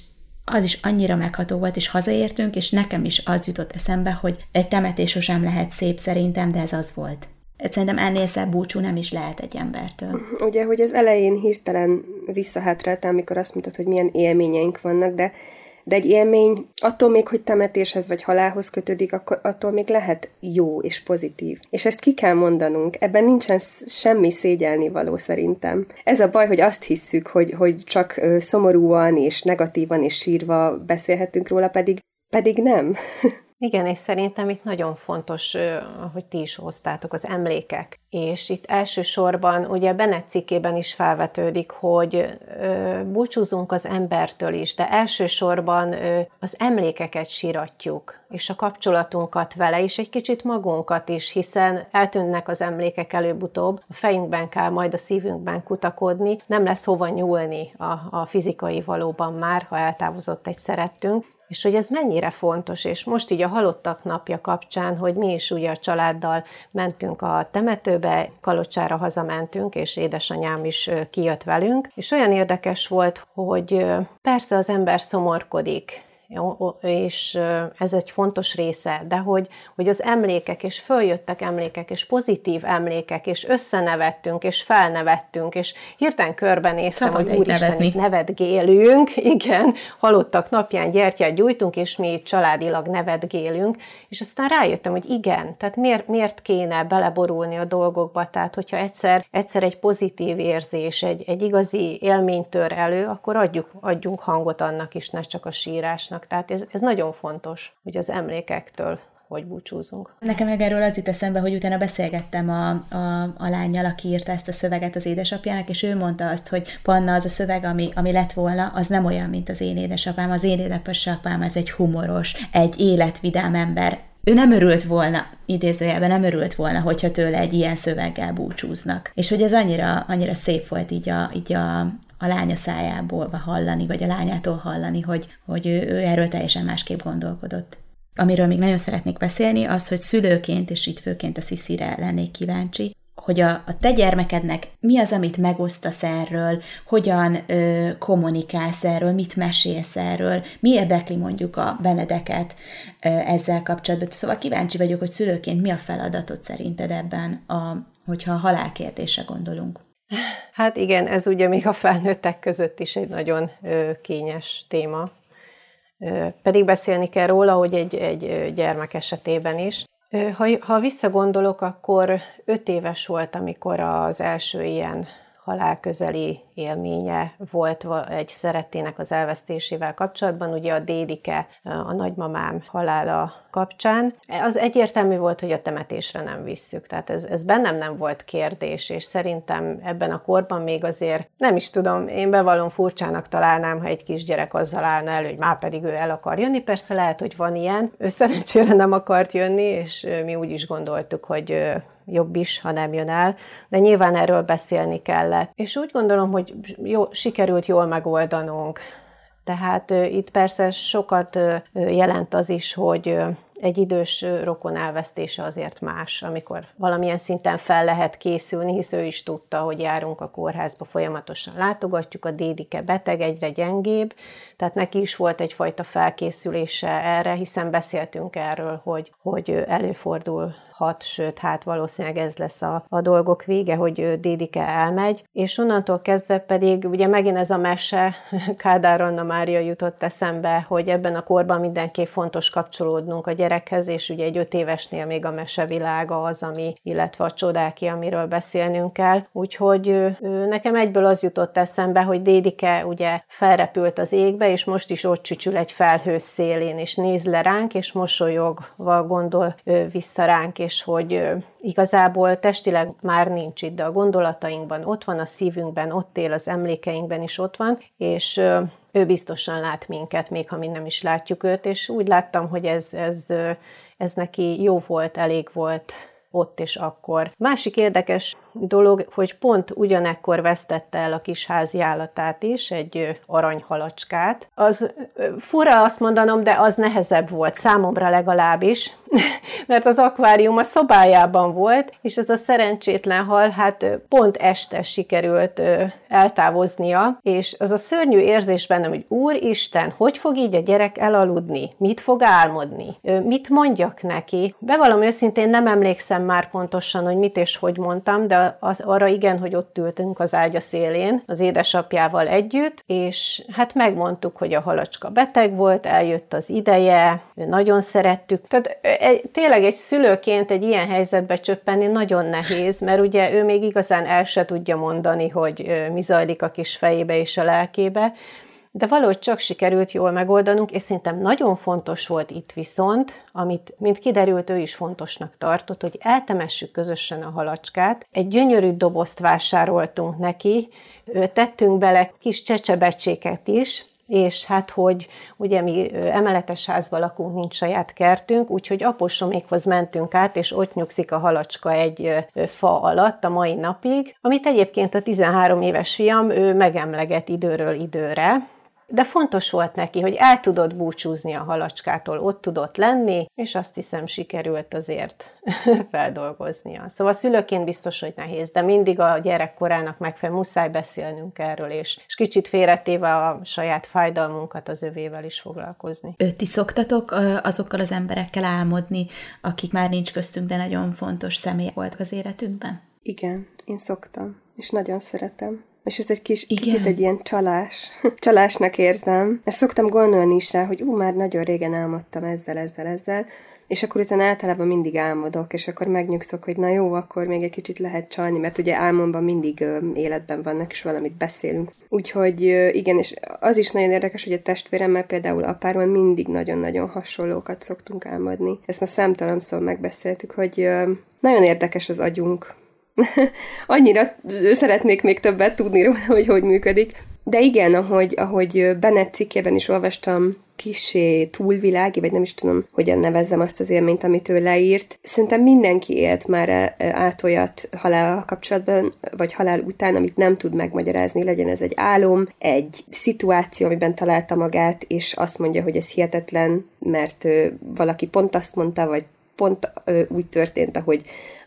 az is annyira megható volt, és hazaértünk, és nekem is az jutott eszembe, hogy egy temetés sosem lehet szép szerintem, de ez az volt. Szerintem ennél szebb búcsú nem is lehet egy embertől. Ugye, hogy az elején hirtelen visszahátráltál, amikor azt mondtad, hogy milyen élményeink vannak, de de egy élmény attól még, hogy temetéshez vagy halálhoz kötődik, akkor attól még lehet jó és pozitív. És ezt ki kell mondanunk, ebben nincsen semmi szégyelni való szerintem. Ez a baj, hogy azt hisszük, hogy, hogy csak szomorúan és negatívan és sírva beszélhetünk róla, pedig, pedig nem. Igen, és szerintem itt nagyon fontos, hogy ti is hoztátok az emlékek. És itt elsősorban, ugye Bennett cikkében is felvetődik, hogy búcsúzunk az embertől is, de elsősorban az emlékeket síratjuk, és a kapcsolatunkat vele, és egy kicsit magunkat is, hiszen eltűnnek az emlékek előbb-utóbb, a fejünkben kell majd a szívünkben kutakodni, nem lesz hova nyúlni a, a fizikai valóban már, ha eltávozott egy szerettünk, és hogy ez mennyire fontos, és most így a halottak napja kapcsán, hogy mi is ugye a családdal mentünk a temetőbe, Kalocsára hazamentünk, és édesanyám is kijött velünk, és olyan érdekes volt, hogy persze az ember szomorkodik, és ez egy fontos része, de hogy, hogy az emlékek, és följöttek emlékek, és pozitív emlékek, és összenevettünk, és felnevettünk, és hirtelen körbenéztem, Szabad hogy úristen, itt nevetgélünk, igen, halottak napján gyertyát gyújtunk, és mi itt családilag nevetgélünk, és aztán rájöttem, hogy igen, tehát miért, miért kéne beleborulni a dolgokba, tehát hogyha egyszer, egyszer egy pozitív érzés, egy, egy igazi élmény tör elő, akkor adjuk, adjunk hangot annak is, ne csak a sírásnak vannak. Tehát ez, ez nagyon fontos, hogy az emlékektől hogy búcsúzunk. Nekem meg erről az jut eszembe, hogy utána beszélgettem a, a, a lányjal, aki írta ezt a szöveget az édesapjának, és ő mondta azt, hogy Panna, az a szöveg, ami, ami lett volna, az nem olyan, mint az én édesapám. Az én édesapám az egy humoros, egy életvidám ember. Ő nem örült volna, idézőjelben nem örült volna, hogyha tőle egy ilyen szöveggel búcsúznak. És hogy ez annyira, annyira szép volt így a, így a, a lánya szájából hallani, vagy a lányától hallani, hogy, hogy ő, ő erről teljesen másképp gondolkodott. Amiről még nagyon szeretnék beszélni, az, hogy szülőként, és itt főként a Sziszire lennék kíváncsi, hogy a, a te gyermekednek mi az, amit megosztasz erről, hogyan ö, kommunikálsz erről, mit mesélsz erről, mi érdekli mondjuk a Benedeket ö, ezzel kapcsolatban. Szóval kíváncsi vagyok, hogy szülőként mi a feladatod szerinted ebben, a, hogyha a halálkérdése gondolunk. Hát igen, ez ugye még a felnőttek között is egy nagyon kényes téma. Pedig beszélni kell róla, hogy egy, egy gyermek esetében is. Ha, ha visszagondolok, akkor öt éves volt, amikor az első ilyen halálközeli élménye volt egy szerettének az elvesztésével kapcsolatban, ugye a Délike, a nagymamám halála kapcsán. Az egyértelmű volt, hogy a temetésre nem visszük, tehát ez, ez bennem nem volt kérdés, és szerintem ebben a korban még azért, nem is tudom, én bevallom furcsának találnám, ha egy kisgyerek azzal állna elő, hogy már pedig ő el akar jönni, persze lehet, hogy van ilyen, ő szerencsére nem akart jönni, és mi úgy is gondoltuk, hogy jobb is, ha nem jön el, de nyilván erről beszélni kellett. És úgy gondolom, hogy jó, sikerült jól megoldanunk. Tehát itt persze sokat jelent az is, hogy egy idős rokon elvesztése azért más, amikor valamilyen szinten fel lehet készülni, hisz ő is tudta, hogy járunk a kórházba, folyamatosan látogatjuk, a dédike beteg, egyre gyengébb, tehát neki is volt egyfajta felkészülése erre, hiszen beszéltünk erről, hogy, hogy előfordul hat, sőt, hát valószínűleg ez lesz a, a dolgok vége, hogy Dédike elmegy, és onnantól kezdve pedig ugye megint ez a mese, Kádár Anna Mária jutott eszembe, hogy ebben a korban mindenképp fontos kapcsolódnunk a gyerekhez, és ugye egy öt évesnél még a mesevilága az, ami, illetve a csodáki, amiről beszélnünk kell. Úgyhogy nekem egyből az jutott eszembe, hogy Dédike ugye felrepült az égbe, és most is ott csücsül egy felhő szélén, és néz le ránk, és mosolyogva gondol vissza ránk, és hogy igazából testileg már nincs itt, de a gondolatainkban ott van, a szívünkben ott él, az emlékeinkben is ott van, és ő biztosan lát minket, még ha mi nem is látjuk őt, és úgy láttam, hogy ez, ez, ez neki jó volt, elég volt ott és akkor. Másik érdekes dolog, hogy pont ugyanekkor vesztette el a kis házi állatát is, egy aranyhalacskát. Az fura azt mondanom, de az nehezebb volt, számomra legalábbis, mert az akvárium a szobájában volt, és ez a szerencsétlen hal, hát pont este sikerült eltávoznia, és az a szörnyű érzés bennem, hogy Úristen, hogy fog így a gyerek elaludni? Mit fog álmodni? Mit mondjak neki? Bevallom őszintén nem emlékszem már pontosan, hogy mit és hogy mondtam, de az, arra igen, hogy ott ültünk az ágya szélén az édesapjával együtt, és hát megmondtuk, hogy a halacska beteg volt, eljött az ideje, nagyon szerettük. Tehát egy, tényleg egy szülőként egy ilyen helyzetbe csöppenni nagyon nehéz, mert ugye ő még igazán el se tudja mondani, hogy mi zajlik a kis fejébe és a lelkébe, de valahogy csak sikerült jól megoldanunk, és szerintem nagyon fontos volt itt viszont, amit, mint kiderült, ő is fontosnak tartott, hogy eltemessük közösen a halacskát. Egy gyönyörű dobozt vásároltunk neki, tettünk bele kis csecsebecséket is, és hát, hogy ugye mi emeletes házban lakunk, nincs saját kertünk, úgyhogy aposomékhoz mentünk át, és ott nyugszik a halacska egy fa alatt a mai napig, amit egyébként a 13 éves fiam ő megemleget időről időre, de fontos volt neki, hogy el tudott búcsúzni a halacskától, ott tudott lenni, és azt hiszem sikerült azért feldolgoznia. Szóval szülőként biztos, hogy nehéz, de mindig a gyerekkorának megfelelően muszáj beszélnünk erről, és, és kicsit félretéve a saját fájdalmunkat az övével is foglalkozni. Ti szoktatok azokkal az emberekkel álmodni, akik már nincs köztünk, de nagyon fontos személy volt az életünkben? Igen, én szoktam, és nagyon szeretem és ez egy kis, Igen. kicsit egy ilyen csalás. Csalásnak érzem, mert szoktam gondolni is rá, hogy ú, már nagyon régen álmodtam ezzel, ezzel, ezzel, és akkor utána általában mindig álmodok, és akkor megnyugszok, hogy na jó, akkor még egy kicsit lehet csalni, mert ugye álmomban mindig ö, életben vannak, és valamit beszélünk. Úgyhogy ö, igen, és az is nagyon érdekes, hogy a testvéremmel például apáról mindig nagyon-nagyon hasonlókat szoktunk álmodni. Ezt már számtalanszor megbeszéltük, hogy ö, nagyon érdekes az agyunk, Annyira szeretnék még többet tudni róla, hogy hogy működik. De igen, ahogy, ahogy Bennett cikkében is olvastam, kisé túlvilági, vagy nem is tudom, hogyan nevezzem azt az élményt, amit ő leírt. Szerintem mindenki élt már e, e, át olyat halál kapcsolatban, vagy halál után, amit nem tud megmagyarázni, legyen ez egy álom, egy szituáció, amiben találta magát, és azt mondja, hogy ez hihetetlen, mert valaki pont azt mondta, vagy pont úgy történt, ahogy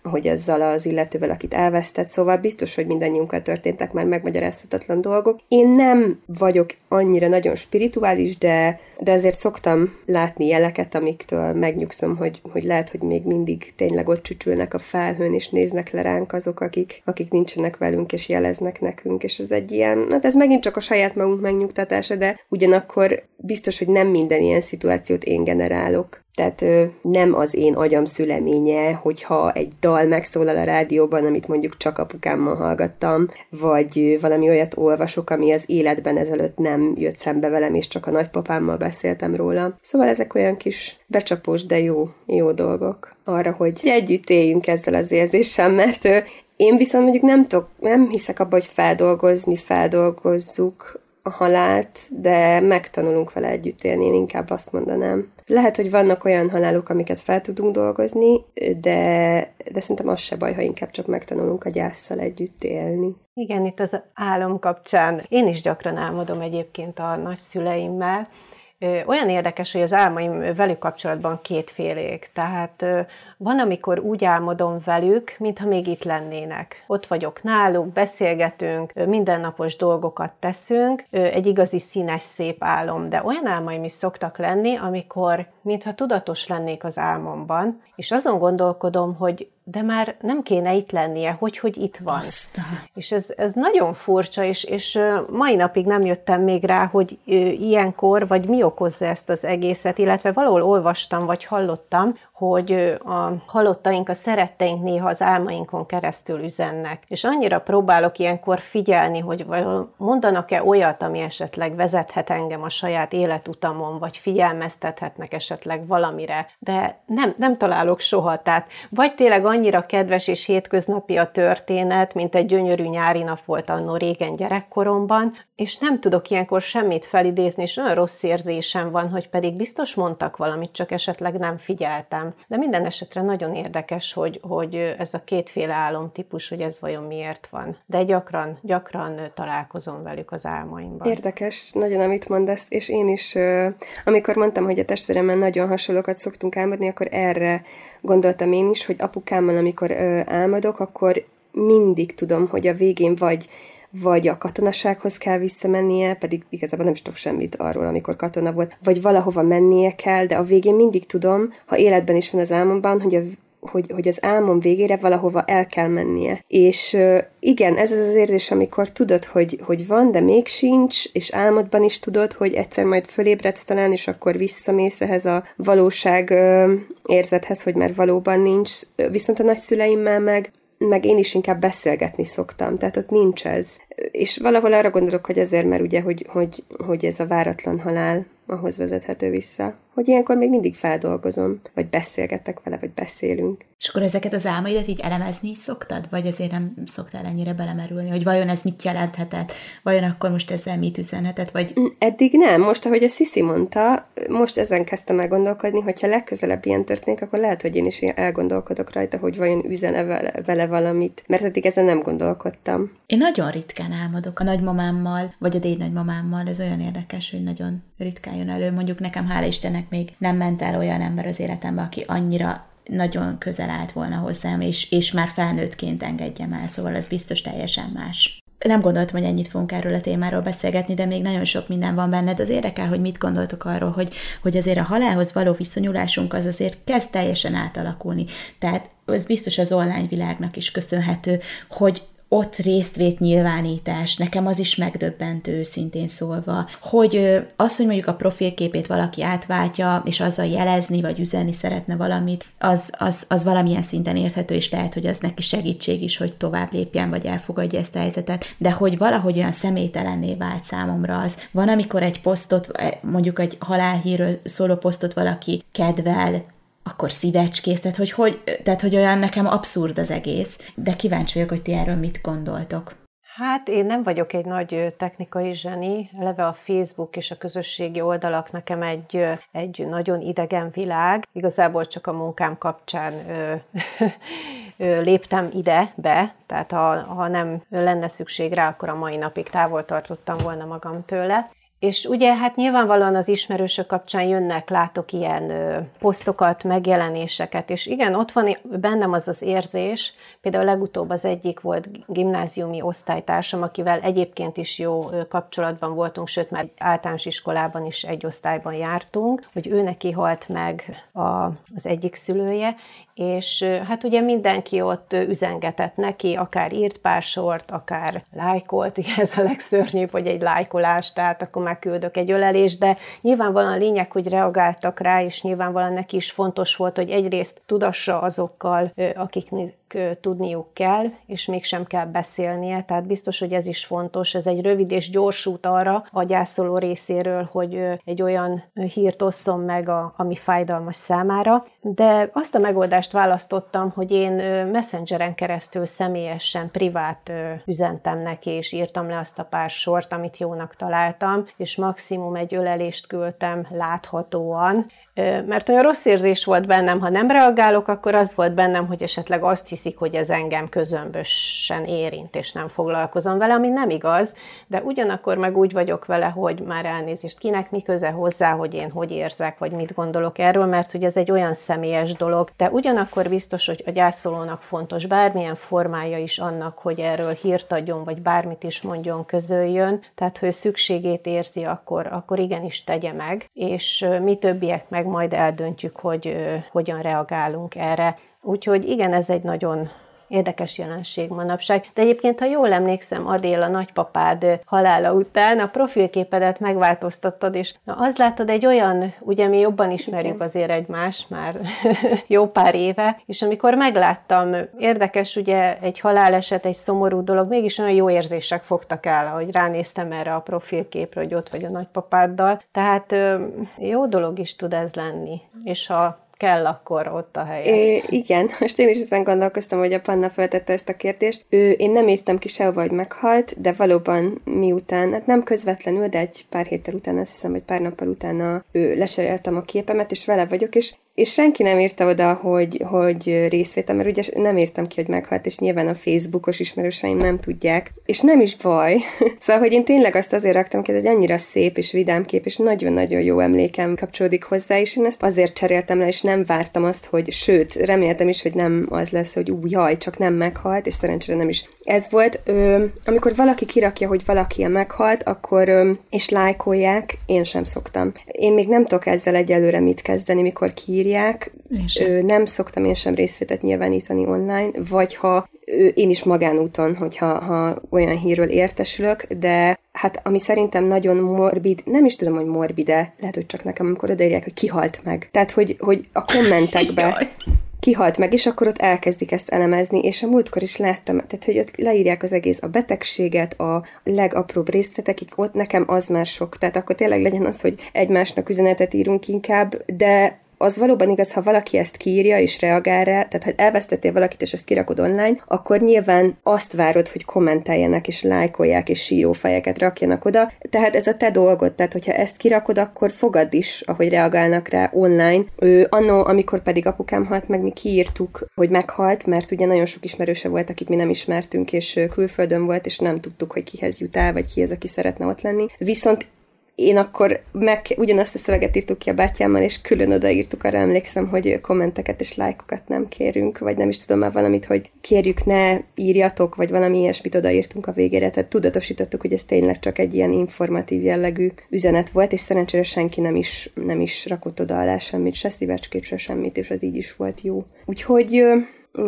ahogy ezzel az illetővel, akit elvesztett, szóval biztos, hogy mindannyiunkkal történtek már megmagyarázhatatlan dolgok. Én nem vagyok annyira nagyon spirituális, de, de azért szoktam látni jeleket, amiktől megnyugszom, hogy, hogy lehet, hogy még mindig tényleg ott csücsülnek a felhőn, és néznek le ránk azok, akik, akik nincsenek velünk, és jeleznek nekünk, és ez egy ilyen, hát ez megint csak a saját magunk megnyugtatása, de ugyanakkor biztos, hogy nem minden ilyen szituációt én generálok. Tehát nem az én agyam szüleménye, hogyha egy dal megszólal a rádióban, amit mondjuk csak apukámmal hallgattam, vagy valami olyat olvasok, ami az életben ezelőtt nem jött szembe velem, és csak a nagypapámmal beszéltem róla. Szóval ezek olyan kis becsapós, de jó, jó dolgok arra, hogy együtt éljünk ezzel az érzéssel, mert én viszont mondjuk nem, tudok, nem hiszek abba, hogy feldolgozni, feldolgozzuk a halált, de megtanulunk vele együtt élni, én inkább azt mondanám. Lehet, hogy vannak olyan halálok, amiket fel tudunk dolgozni, de, de szerintem az se baj, ha inkább csak megtanulunk a gyászsal együtt élni. Igen, itt az álom kapcsán én is gyakran álmodom egyébként a nagyszüleimmel, olyan érdekes, hogy az álmaim velük kapcsolatban kétfélék. Tehát van, amikor úgy álmodom velük, mintha még itt lennének. Ott vagyok náluk, beszélgetünk, mindennapos dolgokat teszünk, egy igazi színes, szép álom, de olyan álmaim is szoktak lenni, amikor mintha tudatos lennék az álmomban, és azon gondolkodom, hogy de már nem kéne itt lennie, hogy, hogy itt van. Aztán. És ez, ez nagyon furcsa, és, és mai napig nem jöttem még rá, hogy ilyenkor, vagy mi okozza ezt az egészet, illetve valahol olvastam, vagy hallottam, hogy a halottaink, a szeretteink néha az álmainkon keresztül üzennek. És annyira próbálok ilyenkor figyelni, hogy mondanak-e olyat, ami esetleg vezethet engem a saját életutamon, vagy figyelmeztethetnek esetleg valamire, de nem, nem találok soha. Tehát vagy tényleg annyira kedves és hétköznapi a történet, mint egy gyönyörű nyári nap volt annó régen gyerekkoromban, és nem tudok ilyenkor semmit felidézni, és olyan rossz érzésem van, hogy pedig biztos mondtak valamit, csak esetleg nem figyeltem. De minden esetre nagyon érdekes, hogy, hogy ez a kétféle álomtípus, hogy ez vajon miért van. De gyakran, gyakran találkozom velük az álmaimban. Érdekes, nagyon amit mondasz, és én is, amikor mondtam, hogy a testvéremmel nagyon hasonlókat szoktunk álmodni, akkor erre gondoltam én is, hogy apukámmal, amikor álmodok, akkor mindig tudom, hogy a végén vagy vagy a katonasághoz kell visszamennie, pedig igazából nem is tudok semmit arról, amikor katona volt, vagy valahova mennie kell, de a végén mindig tudom, ha életben is van az álmomban, hogy a hogy, hogy az álmom végére valahova el kell mennie. És igen, ez az az érzés, amikor tudod, hogy, hogy van, de még sincs, és álmodban is tudod, hogy egyszer majd fölébredsz talán, és akkor visszamész ehhez a valóság érzethez, hogy már valóban nincs. Viszont a nagyszüleimmel meg meg én is inkább beszélgetni szoktam, tehát ott nincs ez. És valahol arra gondolok, hogy ezért, mert ugye, hogy, hogy, hogy ez a váratlan halál ahhoz vezethető vissza, hogy ilyenkor még mindig feldolgozom, vagy beszélgetek vele, vagy beszélünk. És akkor ezeket az álmaidat így elemezni is szoktad? Vagy azért nem szoktál ennyire belemerülni, hogy vajon ez mit jelenthetett? Vajon akkor most ezzel mit üzenhetett? Vagy... Mm, eddig nem. Most, ahogy a Sisi mondta, most ezen kezdtem el gondolkodni, hogyha legközelebb ilyen történik, akkor lehet, hogy én is elgondolkodok rajta, hogy vajon üzene vele, vele valamit. Mert eddig ezen nem gondolkodtam. Én nagyon ritkán álmodok a nagymamámmal, vagy a déd nagymamámmal. Ez olyan érdekes, hogy nagyon ritkán jön elő. Mondjuk nekem, hála Istennek, még nem ment el olyan ember az életembe, aki annyira nagyon közel állt volna hozzám, és, és már felnőttként engedjem el, szóval ez biztos teljesen más. Nem gondoltam, hogy ennyit fogunk erről a témáról beszélgetni, de még nagyon sok minden van benned. Az érdekel, hogy mit gondoltok arról, hogy, hogy azért a halálhoz való viszonyulásunk az azért kezd teljesen átalakulni. Tehát ez biztos az online világnak is köszönhető, hogy ott résztvét nyilvánítás, nekem az is megdöbbentő őszintén szólva, hogy az, hogy mondjuk a profilképét valaki átváltja, és azzal jelezni, vagy üzenni szeretne valamit, az, az, az valamilyen szinten érthető, és lehet, hogy az neki segítség is, hogy tovább lépjen, vagy elfogadja ezt a helyzetet, de hogy valahogy olyan személytelenné vált számomra az. Van, amikor egy posztot, mondjuk egy halálhírről szóló posztot valaki kedvel, akkor szívecskész, tehát hogy, hogy, tehát hogy olyan nekem abszurd az egész, de kíváncsi vagyok, hogy ti erről mit gondoltok. Hát én nem vagyok egy nagy technikai zseni, eleve a Facebook és a közösségi oldalak nekem egy, egy nagyon idegen világ. Igazából csak a munkám kapcsán ö, ö, léptem ide be, tehát ha, ha nem lenne szükség rá, akkor a mai napig távol tartottam volna magam tőle. És ugye hát nyilvánvalóan az ismerősök kapcsán jönnek, látok ilyen ö, posztokat, megjelenéseket, és igen, ott van bennem az az érzés, például legutóbb az egyik volt gimnáziumi osztálytársam, akivel egyébként is jó kapcsolatban voltunk, sőt már általános iskolában is egy osztályban jártunk, hogy ő neki halt meg a, az egyik szülője, és hát ugye mindenki ott üzengetett neki, akár írt pár sort, akár lájkolt, ugye ez a legszörnyűbb, hogy egy lájkolás, tehát akkor már küldök egy ölelést, de nyilvánvalóan a lényeg, hogy reagáltak rá, és nyilvánvalóan neki is fontos volt, hogy egyrészt tudassa azokkal, akiknek tudniuk kell, és mégsem kell beszélnie, tehát biztos, hogy ez is fontos, ez egy rövid és gyors út arra a gyászoló részéről, hogy egy olyan hírt osszon meg, a, ami fájdalmas számára, de azt a megoldást választottam, hogy én messengeren keresztül személyesen, privát üzentem neki, és írtam le azt a pár sort, amit jónak találtam, és maximum egy ölelést küldtem láthatóan, mert olyan rossz érzés volt bennem, ha nem reagálok, akkor az volt bennem, hogy esetleg azt hiszik, hogy ez engem közömbösen érint, és nem foglalkozom vele, ami nem igaz, de ugyanakkor meg úgy vagyok vele, hogy már elnézést, kinek mi köze hozzá, hogy én hogy érzek, vagy mit gondolok erről, mert hogy ez egy olyan személyes dolog, de ugyanakkor biztos, hogy a gyászolónak fontos bármilyen formája is annak, hogy erről hírt adjon, vagy bármit is mondjon, közöljön, tehát hogy szükségét érzi, akkor, akkor igenis tegye meg, és mi többiek meg majd eldöntjük, hogy hogyan reagálunk erre. Úgyhogy igen, ez egy nagyon érdekes jelenség manapság. De egyébként, ha jól emlékszem, Adél a nagypapád halála után a profilképedet megváltoztattad, és na, az látod egy olyan, ugye mi jobban ismerjük azért egymást már jó pár éve, és amikor megláttam, érdekes, ugye egy haláleset, egy szomorú dolog, mégis olyan jó érzések fogtak el, ahogy ránéztem erre a profilképre, hogy ott vagy a nagypapáddal. Tehát jó dolog is tud ez lenni. És ha kell akkor ott a helye. É, igen, most én is ezen gondolkoztam, hogy a Panna feltette ezt a kérdést. Ő, én nem írtam ki sehova, hogy meghalt, de valóban miután, hát nem közvetlenül, de egy pár héttel után, azt hiszem, hogy pár nappal utána ő, lecseréltem a képemet, és vele vagyok, és és senki nem írta oda, hogy, hogy részvétel, mert ugye nem írtam ki, hogy meghalt, és nyilván a Facebookos ismerőseim nem tudják, és nem is baj. szóval, hogy én tényleg azt azért raktam ki, ez egy annyira szép és vidám kép, és nagyon-nagyon jó emlékem kapcsolódik hozzá, és én ezt azért cseréltem le, és nem vártam azt, hogy sőt, reméltem is, hogy nem az lesz, hogy ú, jaj, csak nem meghalt, és szerencsére nem is ez volt. Ö, amikor valaki kirakja, hogy valaki meghalt, akkor ö, és lájkolják, én sem szoktam. Én még nem tudok ezzel egyelőre mit kezdeni, mikor ki írják. Ö, nem szoktam én sem részvételt nyilvánítani online, vagy ha ö, én is magánúton, hogyha ha olyan hírről értesülök, de hát ami szerintem nagyon morbid, nem is tudom, hogy morbide, lehet, hogy csak nekem, amikor odaírják, hogy kihalt meg. Tehát, hogy, hogy a kommentekbe kihalt meg, és akkor ott elkezdik ezt elemezni, és a múltkor is láttam, tehát hogy ott leírják az egész a betegséget, a legapróbb részletekig, ott nekem az már sok, tehát akkor tényleg legyen az, hogy egymásnak üzenetet írunk inkább, de az valóban igaz, ha valaki ezt kiírja és reagál rá, tehát ha elvesztettél valakit és ezt kirakod online, akkor nyilván azt várod, hogy kommenteljenek és lájkolják és sírófejeket rakjanak oda. Tehát ez a te dolgod, tehát hogyha ezt kirakod, akkor fogad is, ahogy reagálnak rá online. Ő annó, amikor pedig apukám halt meg, mi kiírtuk, hogy meghalt, mert ugye nagyon sok ismerőse volt, akit mi nem ismertünk, és külföldön volt, és nem tudtuk, hogy kihez jut el, vagy ki az, aki szeretne ott lenni. Viszont én akkor meg ugyanazt a szöveget írtuk ki a bátyámmal, és külön odaírtuk, arra emlékszem, hogy kommenteket és lájkokat nem kérünk, vagy nem is tudom már valamit, hogy kérjük, ne írjatok, vagy valami ilyesmit odaírtunk a végére. Tehát tudatosítottuk, hogy ez tényleg csak egy ilyen informatív jellegű üzenet volt, és szerencsére senki nem is, nem is rakott oda alá semmit, se szívecskét, se semmit, és az így is volt jó. Úgyhogy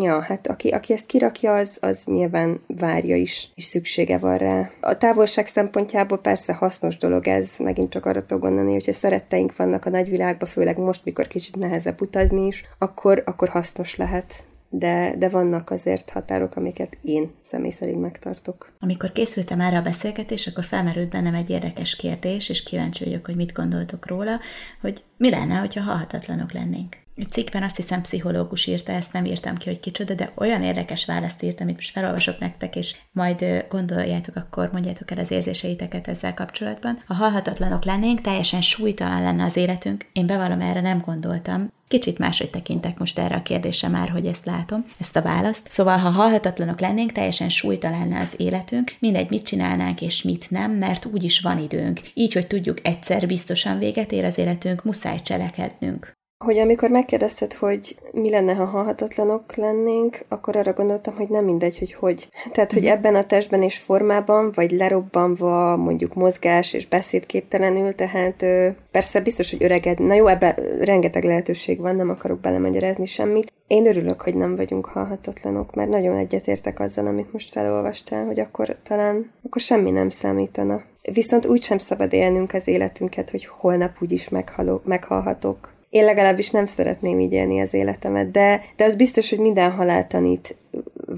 Ja, hát aki, aki ezt kirakja, az, az nyilván várja is, és szüksége van rá. A távolság szempontjából persze hasznos dolog ez, megint csak arra tudok gondolni, hogyha szeretteink vannak a nagyvilágban, főleg most, mikor kicsit nehezebb utazni is, akkor, akkor hasznos lehet de, de vannak azért határok, amiket én személy szerint megtartok. Amikor készültem erre a beszélgetés, akkor felmerült bennem egy érdekes kérdés, és kíváncsi vagyok, hogy mit gondoltok róla, hogy mi lenne, hogyha halhatatlanok lennénk. Egy cikkben azt hiszem pszichológus írta, ezt nem írtam ki, hogy kicsoda, de olyan érdekes választ írtam, amit most felolvasok nektek, és majd gondoljátok, akkor mondjátok el az érzéseiteket ezzel kapcsolatban. Ha halhatatlanok lennénk, teljesen súlytalan lenne az életünk. Én bevallom, erre nem gondoltam. Kicsit máshogy tekintek most erre a kérdésre már, hogy ezt látom, ezt a választ. Szóval, ha halhatatlanok lennénk, teljesen súlytalan lenne az életünk, mindegy, mit csinálnánk és mit nem, mert úgy is van időnk. Így, hogy tudjuk egyszer biztosan véget ér az életünk, muszáj cselekednünk. Hogy amikor megkérdezted, hogy mi lenne, ha halhatatlanok lennénk, akkor arra gondoltam, hogy nem mindegy, hogy hogy. Tehát, hogy mhm. ebben a testben és formában, vagy lerobbanva, mondjuk mozgás és beszédképtelenül, tehát persze biztos, hogy öreged. Na jó, ebben rengeteg lehetőség van, nem akarok belemagyarázni semmit. Én örülök, hogy nem vagyunk halhatatlanok, mert nagyon egyetértek azzal, amit most felolvastál, hogy akkor talán, akkor semmi nem számítana. Viszont úgy sem szabad élnünk az életünket, hogy holnap úgyis meghalok, meghalhatok, én legalábbis nem szeretném így élni az életemet, de, de az biztos, hogy minden halál tanít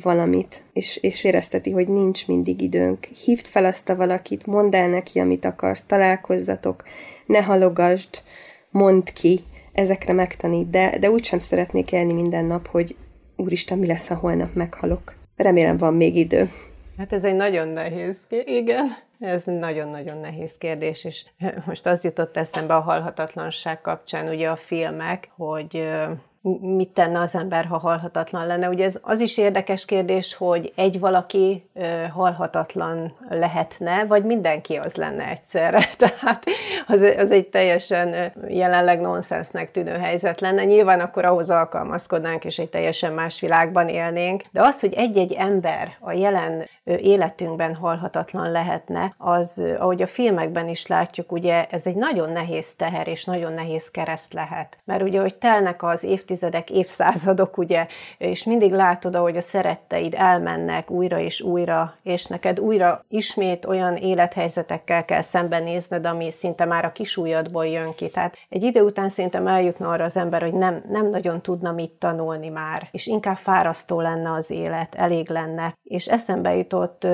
valamit, és, és érezteti, hogy nincs mindig időnk. Hívd fel azt a valakit, mondd el neki, amit akarsz, találkozzatok, ne halogasd, mondd ki, ezekre megtanít, de, de úgy sem szeretnék élni minden nap, hogy úristen, mi lesz, ha holnap meghalok. Remélem van még idő. Hát ez egy nagyon nehéz, igen. Ez nagyon-nagyon nehéz kérdés, és most az jutott eszembe a halhatatlanság kapcsán, ugye a filmek, hogy mit tenne az ember, ha halhatatlan lenne. Ugye ez az is érdekes kérdés, hogy egy valaki halhatatlan lehetne, vagy mindenki az lenne egyszerre. Tehát az, az egy teljesen jelenleg nonsensnek tűnő helyzet lenne. Nyilván akkor ahhoz alkalmazkodnánk, és egy teljesen más világban élnénk. De az, hogy egy-egy ember a jelen életünkben halhatatlan lehetne, az, ahogy a filmekben is látjuk, ugye ez egy nagyon nehéz teher, és nagyon nehéz kereszt lehet. Mert ugye, hogy telnek az évtizedek, évtizedek, évszázadok, ugye, és mindig látod, ahogy a szeretteid elmennek újra és újra, és neked újra ismét olyan élethelyzetekkel kell szembenézned, ami szinte már a kisújadból jön ki. Tehát egy idő után szerintem eljutna arra az ember, hogy nem, nem nagyon tudna mit tanulni már, és inkább fárasztó lenne az élet, elég lenne. És eszembe jutott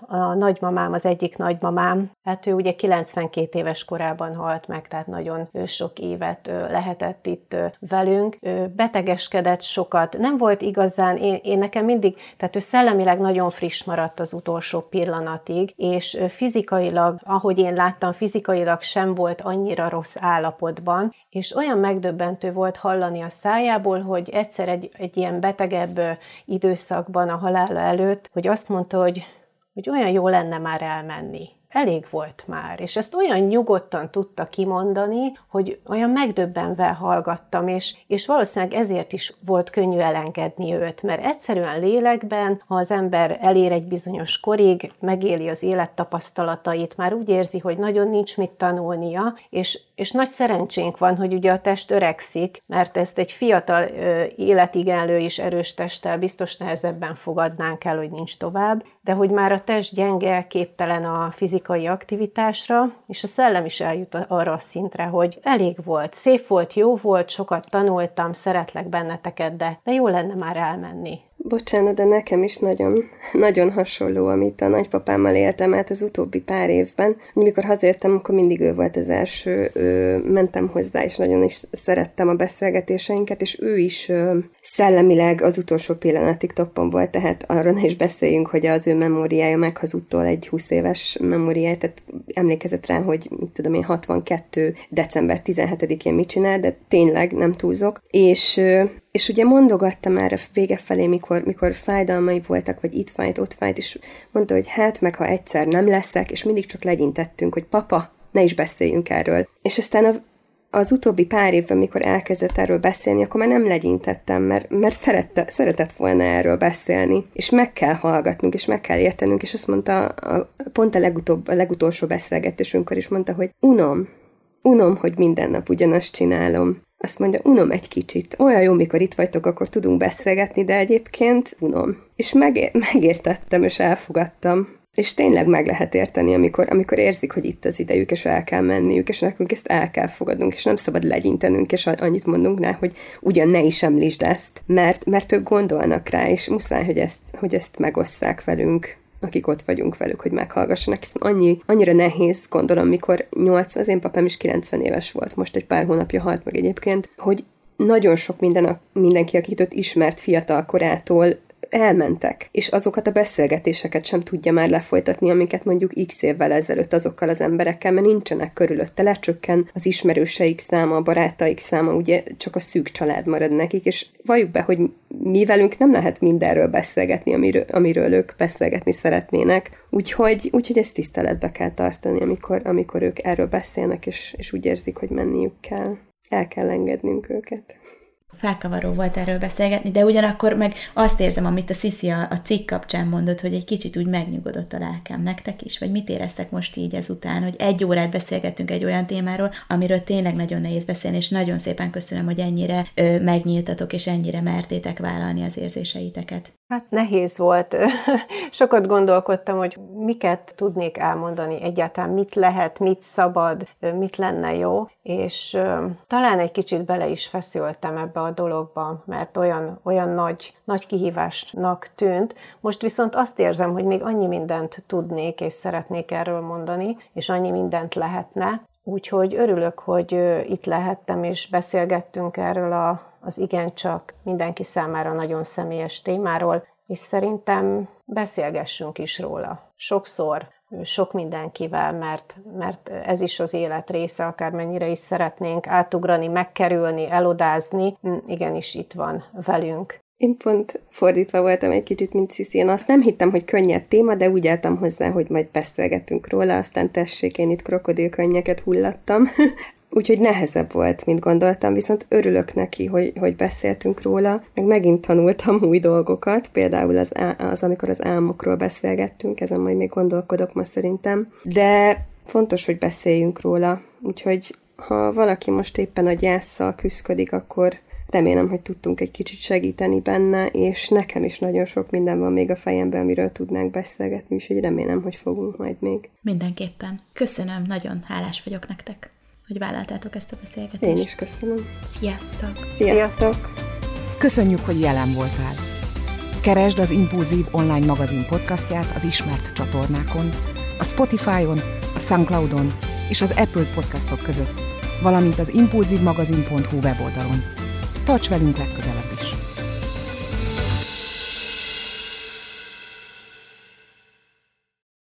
a nagymamám, az egyik nagymamám, hát ő ugye 92 éves korában halt meg, tehát nagyon sok évet lehetett itt velünk betegeskedett sokat, nem volt igazán, én, én nekem mindig, tehát ő szellemileg nagyon friss maradt az utolsó pillanatig, és fizikailag, ahogy én láttam, fizikailag sem volt annyira rossz állapotban, és olyan megdöbbentő volt hallani a szájából, hogy egyszer egy, egy ilyen betegebb időszakban a halála előtt, hogy azt mondta, hogy, hogy olyan jó lenne már elmenni elég volt már, és ezt olyan nyugodtan tudta kimondani, hogy olyan megdöbbenve hallgattam, és, és valószínűleg ezért is volt könnyű elengedni őt, mert egyszerűen lélekben, ha az ember elér egy bizonyos korig, megéli az élettapasztalatait, már úgy érzi, hogy nagyon nincs mit tanulnia, és, és nagy szerencsénk van, hogy ugye a test öregszik, mert ezt egy fiatal ö, életigenlő és erős testtel biztos nehezebben fogadnánk el, hogy nincs tovább, de hogy már a test gyenge, képtelen a fizikai aktivitásra, és a szellem is eljut arra a szintre, hogy elég volt, szép volt, jó volt, sokat tanultam, szeretlek benneteket, de, de jó lenne már elmenni. Bocsánat, de nekem is nagyon, nagyon hasonló, amit a nagypapámmal éltem át az utóbbi pár évben. Mikor hazértem, akkor mindig ő volt az első, ő, mentem hozzá, és nagyon is szerettem a beszélgetéseinket, és ő is ő, szellemileg az utolsó pillanatig toppon volt, tehát arról ne is beszéljünk, hogy az ő memóriája meghazudtól egy 20 éves memóriája, tehát emlékezett rá, hogy mit tudom én, 62. december 17-én mit csinál, de tényleg nem túlzok, és és ugye mondogatta már a vége felé, mikor, mikor fájdalmai voltak, vagy itt fájt, ott fájt, és mondta, hogy hát, meg ha egyszer nem leszek, és mindig csak legyintettünk, hogy papa, ne is beszéljünk erről. És aztán a, az utóbbi pár évben, mikor elkezdett erről beszélni, akkor már nem legyintettem, mert, mert szerette, szeretett volna erről beszélni, és meg kell hallgatnunk, és meg kell értenünk, és azt mondta, a, pont a, legutóbb, a legutolsó beszélgetésünkkor is mondta, hogy unom, unom, hogy minden nap ugyanazt csinálom. Azt mondja, unom egy kicsit. Olyan jó, mikor itt vagytok, akkor tudunk beszélgetni, de egyébként unom. És megér- megértettem, és elfogadtam. És tényleg meg lehet érteni, amikor, amikor érzik, hogy itt az idejük, és el kell menniük, és nekünk ezt el kell fogadnunk, és nem szabad legyintenünk, és annyit mondunk rá, hogy ugyan ne is említsd ezt, mert, mert ők gondolnak rá, és muszáj, hogy ezt, hogy ezt megosszák velünk akik ott vagyunk velük, hogy meghallgassanak, hiszen annyi, annyira nehéz, gondolom, mikor 8, az én papám is 90 éves volt, most egy pár hónapja halt meg egyébként, hogy nagyon sok minden, mindenki, akit ott ismert fiatal korától, elmentek, és azokat a beszélgetéseket sem tudja már lefolytatni, amiket mondjuk x évvel ezelőtt azokkal az emberekkel, mert nincsenek körülötte, lecsökken az ismerőseik száma, a barátaik száma, ugye csak a szűk család marad nekik, és valljuk be, hogy mi velünk nem lehet mindenről beszélgetni, amiről, amiről ők beszélgetni szeretnének, úgyhogy, úgyhogy ezt tiszteletbe kell tartani, amikor, amikor ők erről beszélnek, és, és úgy érzik, hogy menniük kell. El kell engednünk őket felkavaró volt erről beszélgetni, de ugyanakkor meg azt érzem, amit a Sziszi a, a cikk kapcsán mondott, hogy egy kicsit úgy megnyugodott a lelkem nektek is, vagy mit éreztek most így ezután, hogy egy órát beszélgettünk egy olyan témáról, amiről tényleg nagyon nehéz beszélni, és nagyon szépen köszönöm, hogy ennyire ö, megnyíltatok, és ennyire mertétek vállalni az érzéseiteket. Hát nehéz volt. Sokat gondolkodtam, hogy miket tudnék elmondani egyáltalán, mit lehet, mit szabad, mit lenne jó, és talán egy kicsit bele is feszültem ebbe a dologba, mert olyan, olyan nagy, nagy kihívásnak tűnt. Most viszont azt érzem, hogy még annyi mindent tudnék és szeretnék erről mondani, és annyi mindent lehetne, Úgyhogy örülök, hogy itt lehettem, és beszélgettünk erről a, az igencsak mindenki számára nagyon személyes témáról, és szerintem beszélgessünk is róla. Sokszor sok mindenkivel, mert, mert ez is az élet része, akármennyire is szeretnénk átugrani, megkerülni, elodázni, hm, igenis itt van velünk. Én pont fordítva voltam egy kicsit, mint Sziszi. Én azt nem hittem, hogy könnyed téma, de úgy álltam hozzá, hogy majd beszélgetünk róla, aztán tessék, én itt krokodilkönnyeket hullattam. Úgyhogy nehezebb volt, mint gondoltam, viszont örülök neki, hogy, hogy beszéltünk róla, meg megint tanultam új dolgokat, például az, az, amikor az álmokról beszélgettünk, ezen majd még gondolkodok ma szerintem, de fontos, hogy beszéljünk róla, úgyhogy ha valaki most éppen a gyászsal küzdik, akkor remélem, hogy tudtunk egy kicsit segíteni benne, és nekem is nagyon sok minden van még a fejemben, amiről tudnánk beszélgetni, úgyhogy remélem, hogy fogunk majd még. Mindenképpen. Köszönöm, nagyon hálás vagyok nektek hogy vállaltátok ezt a beszélgetést. Én is köszönöm. Sziasztok! Sziasztok! Köszönjük, hogy jelen voltál. Keresd az Impulzív online magazin podcastját az ismert csatornákon, a Spotify-on, a Soundcloud-on és az Apple podcastok között, valamint az impulzívmagazin.hu weboldalon. Tarts velünk legközelebb!